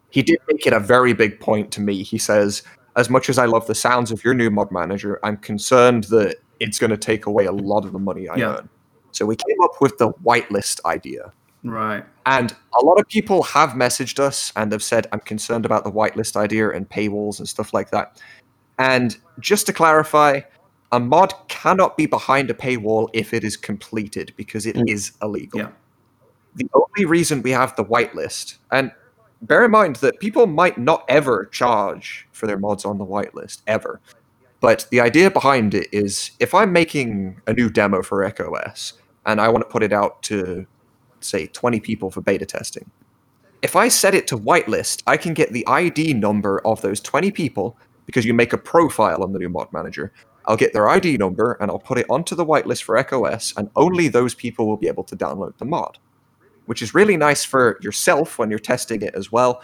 he did make it a very big point to me. He says, as much as I love the sounds of your new mod manager, I'm concerned that it's going to take away a lot of the money I Yeah. earn. So we came up with the whitelist idea. Right. And a lot of people have messaged us and have said, I'm concerned about the whitelist idea and paywalls and stuff like that. And just to clarify, a mod cannot be behind a paywall if it is completed because it mm. is illegal. Yeah. The only reason we have the whitelist, and bear in mind that people might not ever charge for their mods on the whitelist, ever. But the idea behind it is if I'm making a new demo for Echo S and I want to put it out to, say, 20 people for beta testing, if I set it to whitelist, I can get the ID number of those 20 people because you make a profile on the new mod manager. I'll get their ID number and I'll put it onto the whitelist for Echo S, and only those people will be able to download the mod, which is really nice for yourself when you're testing it as well,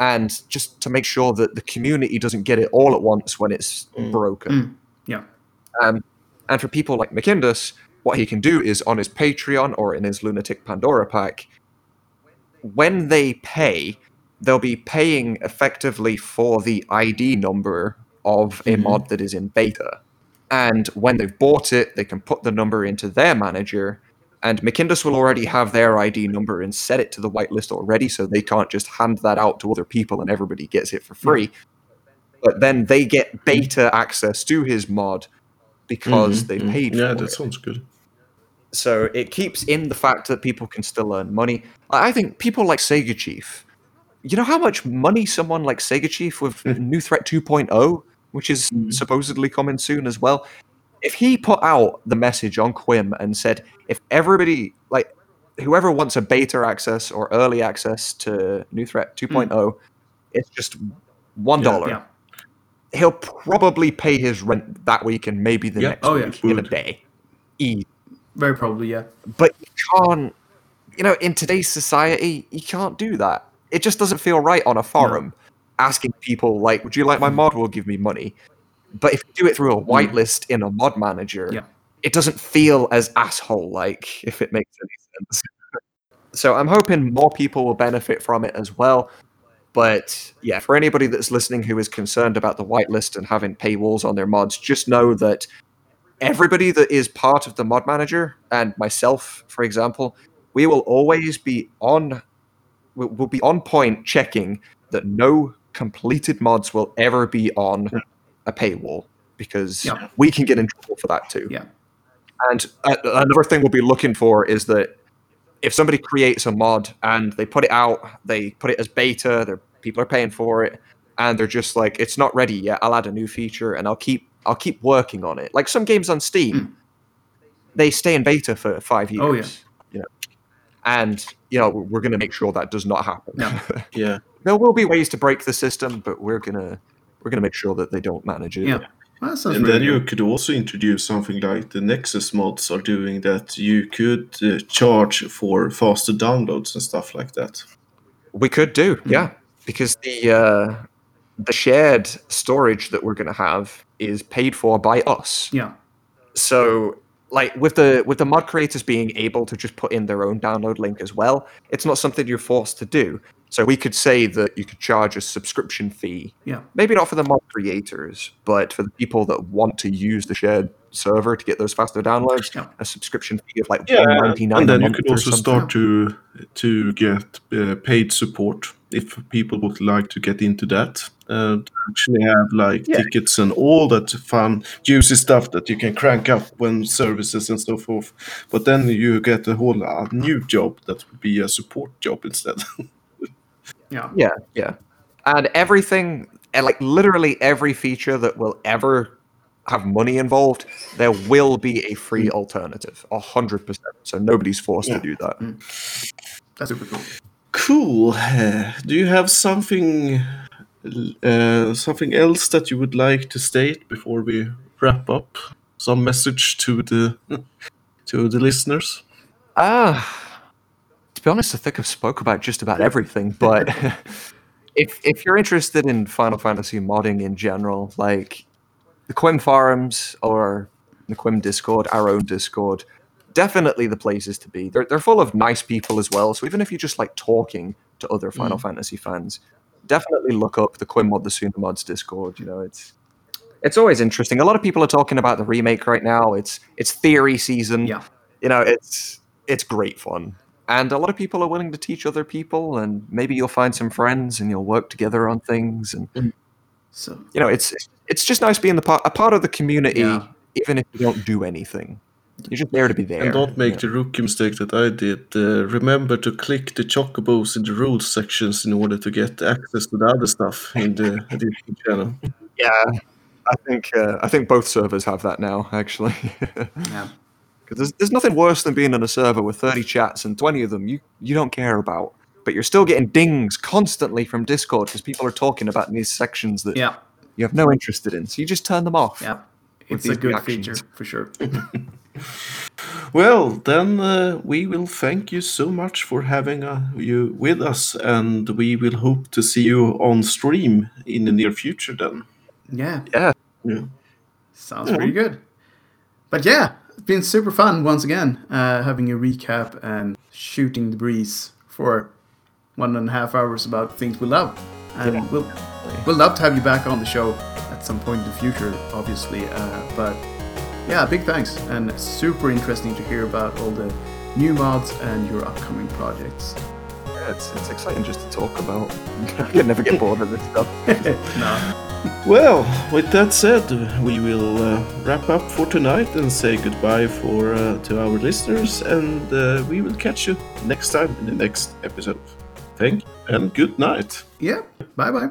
and just to make sure that the community doesn't get it all at once when it's broken. Mm. Yeah. Um, and for people like Mcindus, what he can do is on his Patreon or in his Lunatic Pandora pack, when they pay, they'll be paying effectively for the ID number of a mod that is in beta. And when they've bought it, they can put the number into their manager. And Mcindus will already have their ID number and set it to the whitelist already, so they can't just hand that out to other people and everybody gets it for free. But then they get beta access to his mod because mm-hmm, they mm-hmm. paid Yeah, that it. sounds good. So it keeps in the fact that people can still earn money. I I think people like Sega Chief, you know how much money someone like Sega Chief with hmm. New Threat 2.0, which is hmm. supposedly coming soon as well, if he put out the message on Qhimm and said, if everybody, like, whoever wants a beta access or early access to New Threat hmm. 2.0, it's just one dollar. Yeah. He'll probably pay his rent that week and maybe the Yeah. next Oh, yeah. week in a day. Easy. Very probably, yeah. But you can't, you know, in today's society, you can't do that. It just doesn't feel right on a forum asking people, like, would you like my mod? Will give me money. But if you do it through a hmm. whitelist in a mod manager, Yeah. it doesn't feel as asshole like, if it makes any sense. so I'm hoping more people will benefit from it as well. But yeah, for anybody that's listening who is concerned about the whitelist and having paywalls on their mods, just know that everybody that is part of the mod manager and myself, for example, we will always be on we'll we'll be on point checking that no completed mods will ever be on a paywall because Yeah. we can get in trouble for that too. Yeah. And uh, another thing we'll be looking for is that if somebody creates a mod and they put it out, they put it as beta, their people are paying for it, and they're just like, it's not ready yet. I'll add a new feature and I'll keep I'll keep working on it. Like some games on Steam, they stay in beta for five years. Oh, yeah. You know, and you know we're going to make sure that does not happen. No. Yeah. there will be ways to break the system, but we're gonna we're gonna make sure that they don't manage it. Yeah. Well, that sounds And really then you could also introduce something like the Nexus mods are doing that you could uh, charge for faster downloads and stuff like that. We could do, yeah, because the uh, the shared storage that we're gonna have is paid for by us. Yeah. So like with the with the mod creators being able to just put in their own download link as well, it's not something you're forced to do. So we could say that you could charge a subscription fee Yeah. maybe not for the mod creators, but for the people that want to use the shared server to get those faster downloads, Yeah. a subscription fee of like Yeah, one ninety nine. and then you could also start to to get uh, paid support if people would like to get into that and actually have like Yeah. tickets and all that fun juicy stuff that you can crank up when services and so forth. But then you get a whole uh, new job that would be a support job instead. Yeah. Yeah, yeah, and everything, like literally every feature that will ever have money involved, there will be a free alternative, a hundred percent. So nobody's forced Yeah. to do that. That's super cool. cool. Do you have something uh, something else that you would like to state before we wrap up? Some message to the to the listeners. Ah, to be honest, I think I've spoke about just about everything. But if if you're interested in Final Fantasy modding in general, like the Qhimm forums or the Qhimm Discord, our own Discord, definitely the places to be. They're they're full of nice people as well. So even if you just like talking to other Final mm. Fantasy fans, definitely look up the Qhimm Mod the Tsunamods Discord. You know, it's it's always interesting. A lot of people are talking about the remake right now. It's it's theory season Yeah. you know it's it's great fun and a lot of people are willing to teach other people and maybe you'll find some friends and you'll work together on things and So you know it's it's just nice being the part, a part of the community Yeah. even if you don't do anything you're just there to be there And don't make you the rookie mistake that I did. Uh, remember to click the chocobos in the rules sections in order to get access to the other stuff in the edition channel. yeah i think uh, i think both servers have that now actually yeah. Because there's, there's nothing worse than being on a server with 30 chats and 20 of them you you don't care about but you're still getting dings constantly from discord because people are talking about these sections that Yeah. you have no interest in so you just turn them off Yeah. It's a good reactions. feature for sure. Well, then uh, we will thank you so much for having uh, you with us, and we will hope to see you on stream in the near future. Then, Yeah. yeah yeah. Sounds pretty good. But yeah, it's been super fun once again, uh, having a recap and shooting the breeze for one and a half hours about things we love. And Yeah. we'll we'll love to have you back on the show at some point in the future, obviously. Uh, but yeah, big thanks and super interesting to hear about all the new mods and your upcoming projects. Yeah, it's, it's exciting just to talk about. I can never get bored of this stuff. no. Well, with that said, we will uh, wrap up for tonight and say goodbye for uh, to our listeners, and uh, we will catch you next time in the next episode. Thank you and good night. Yeah. Bye bye.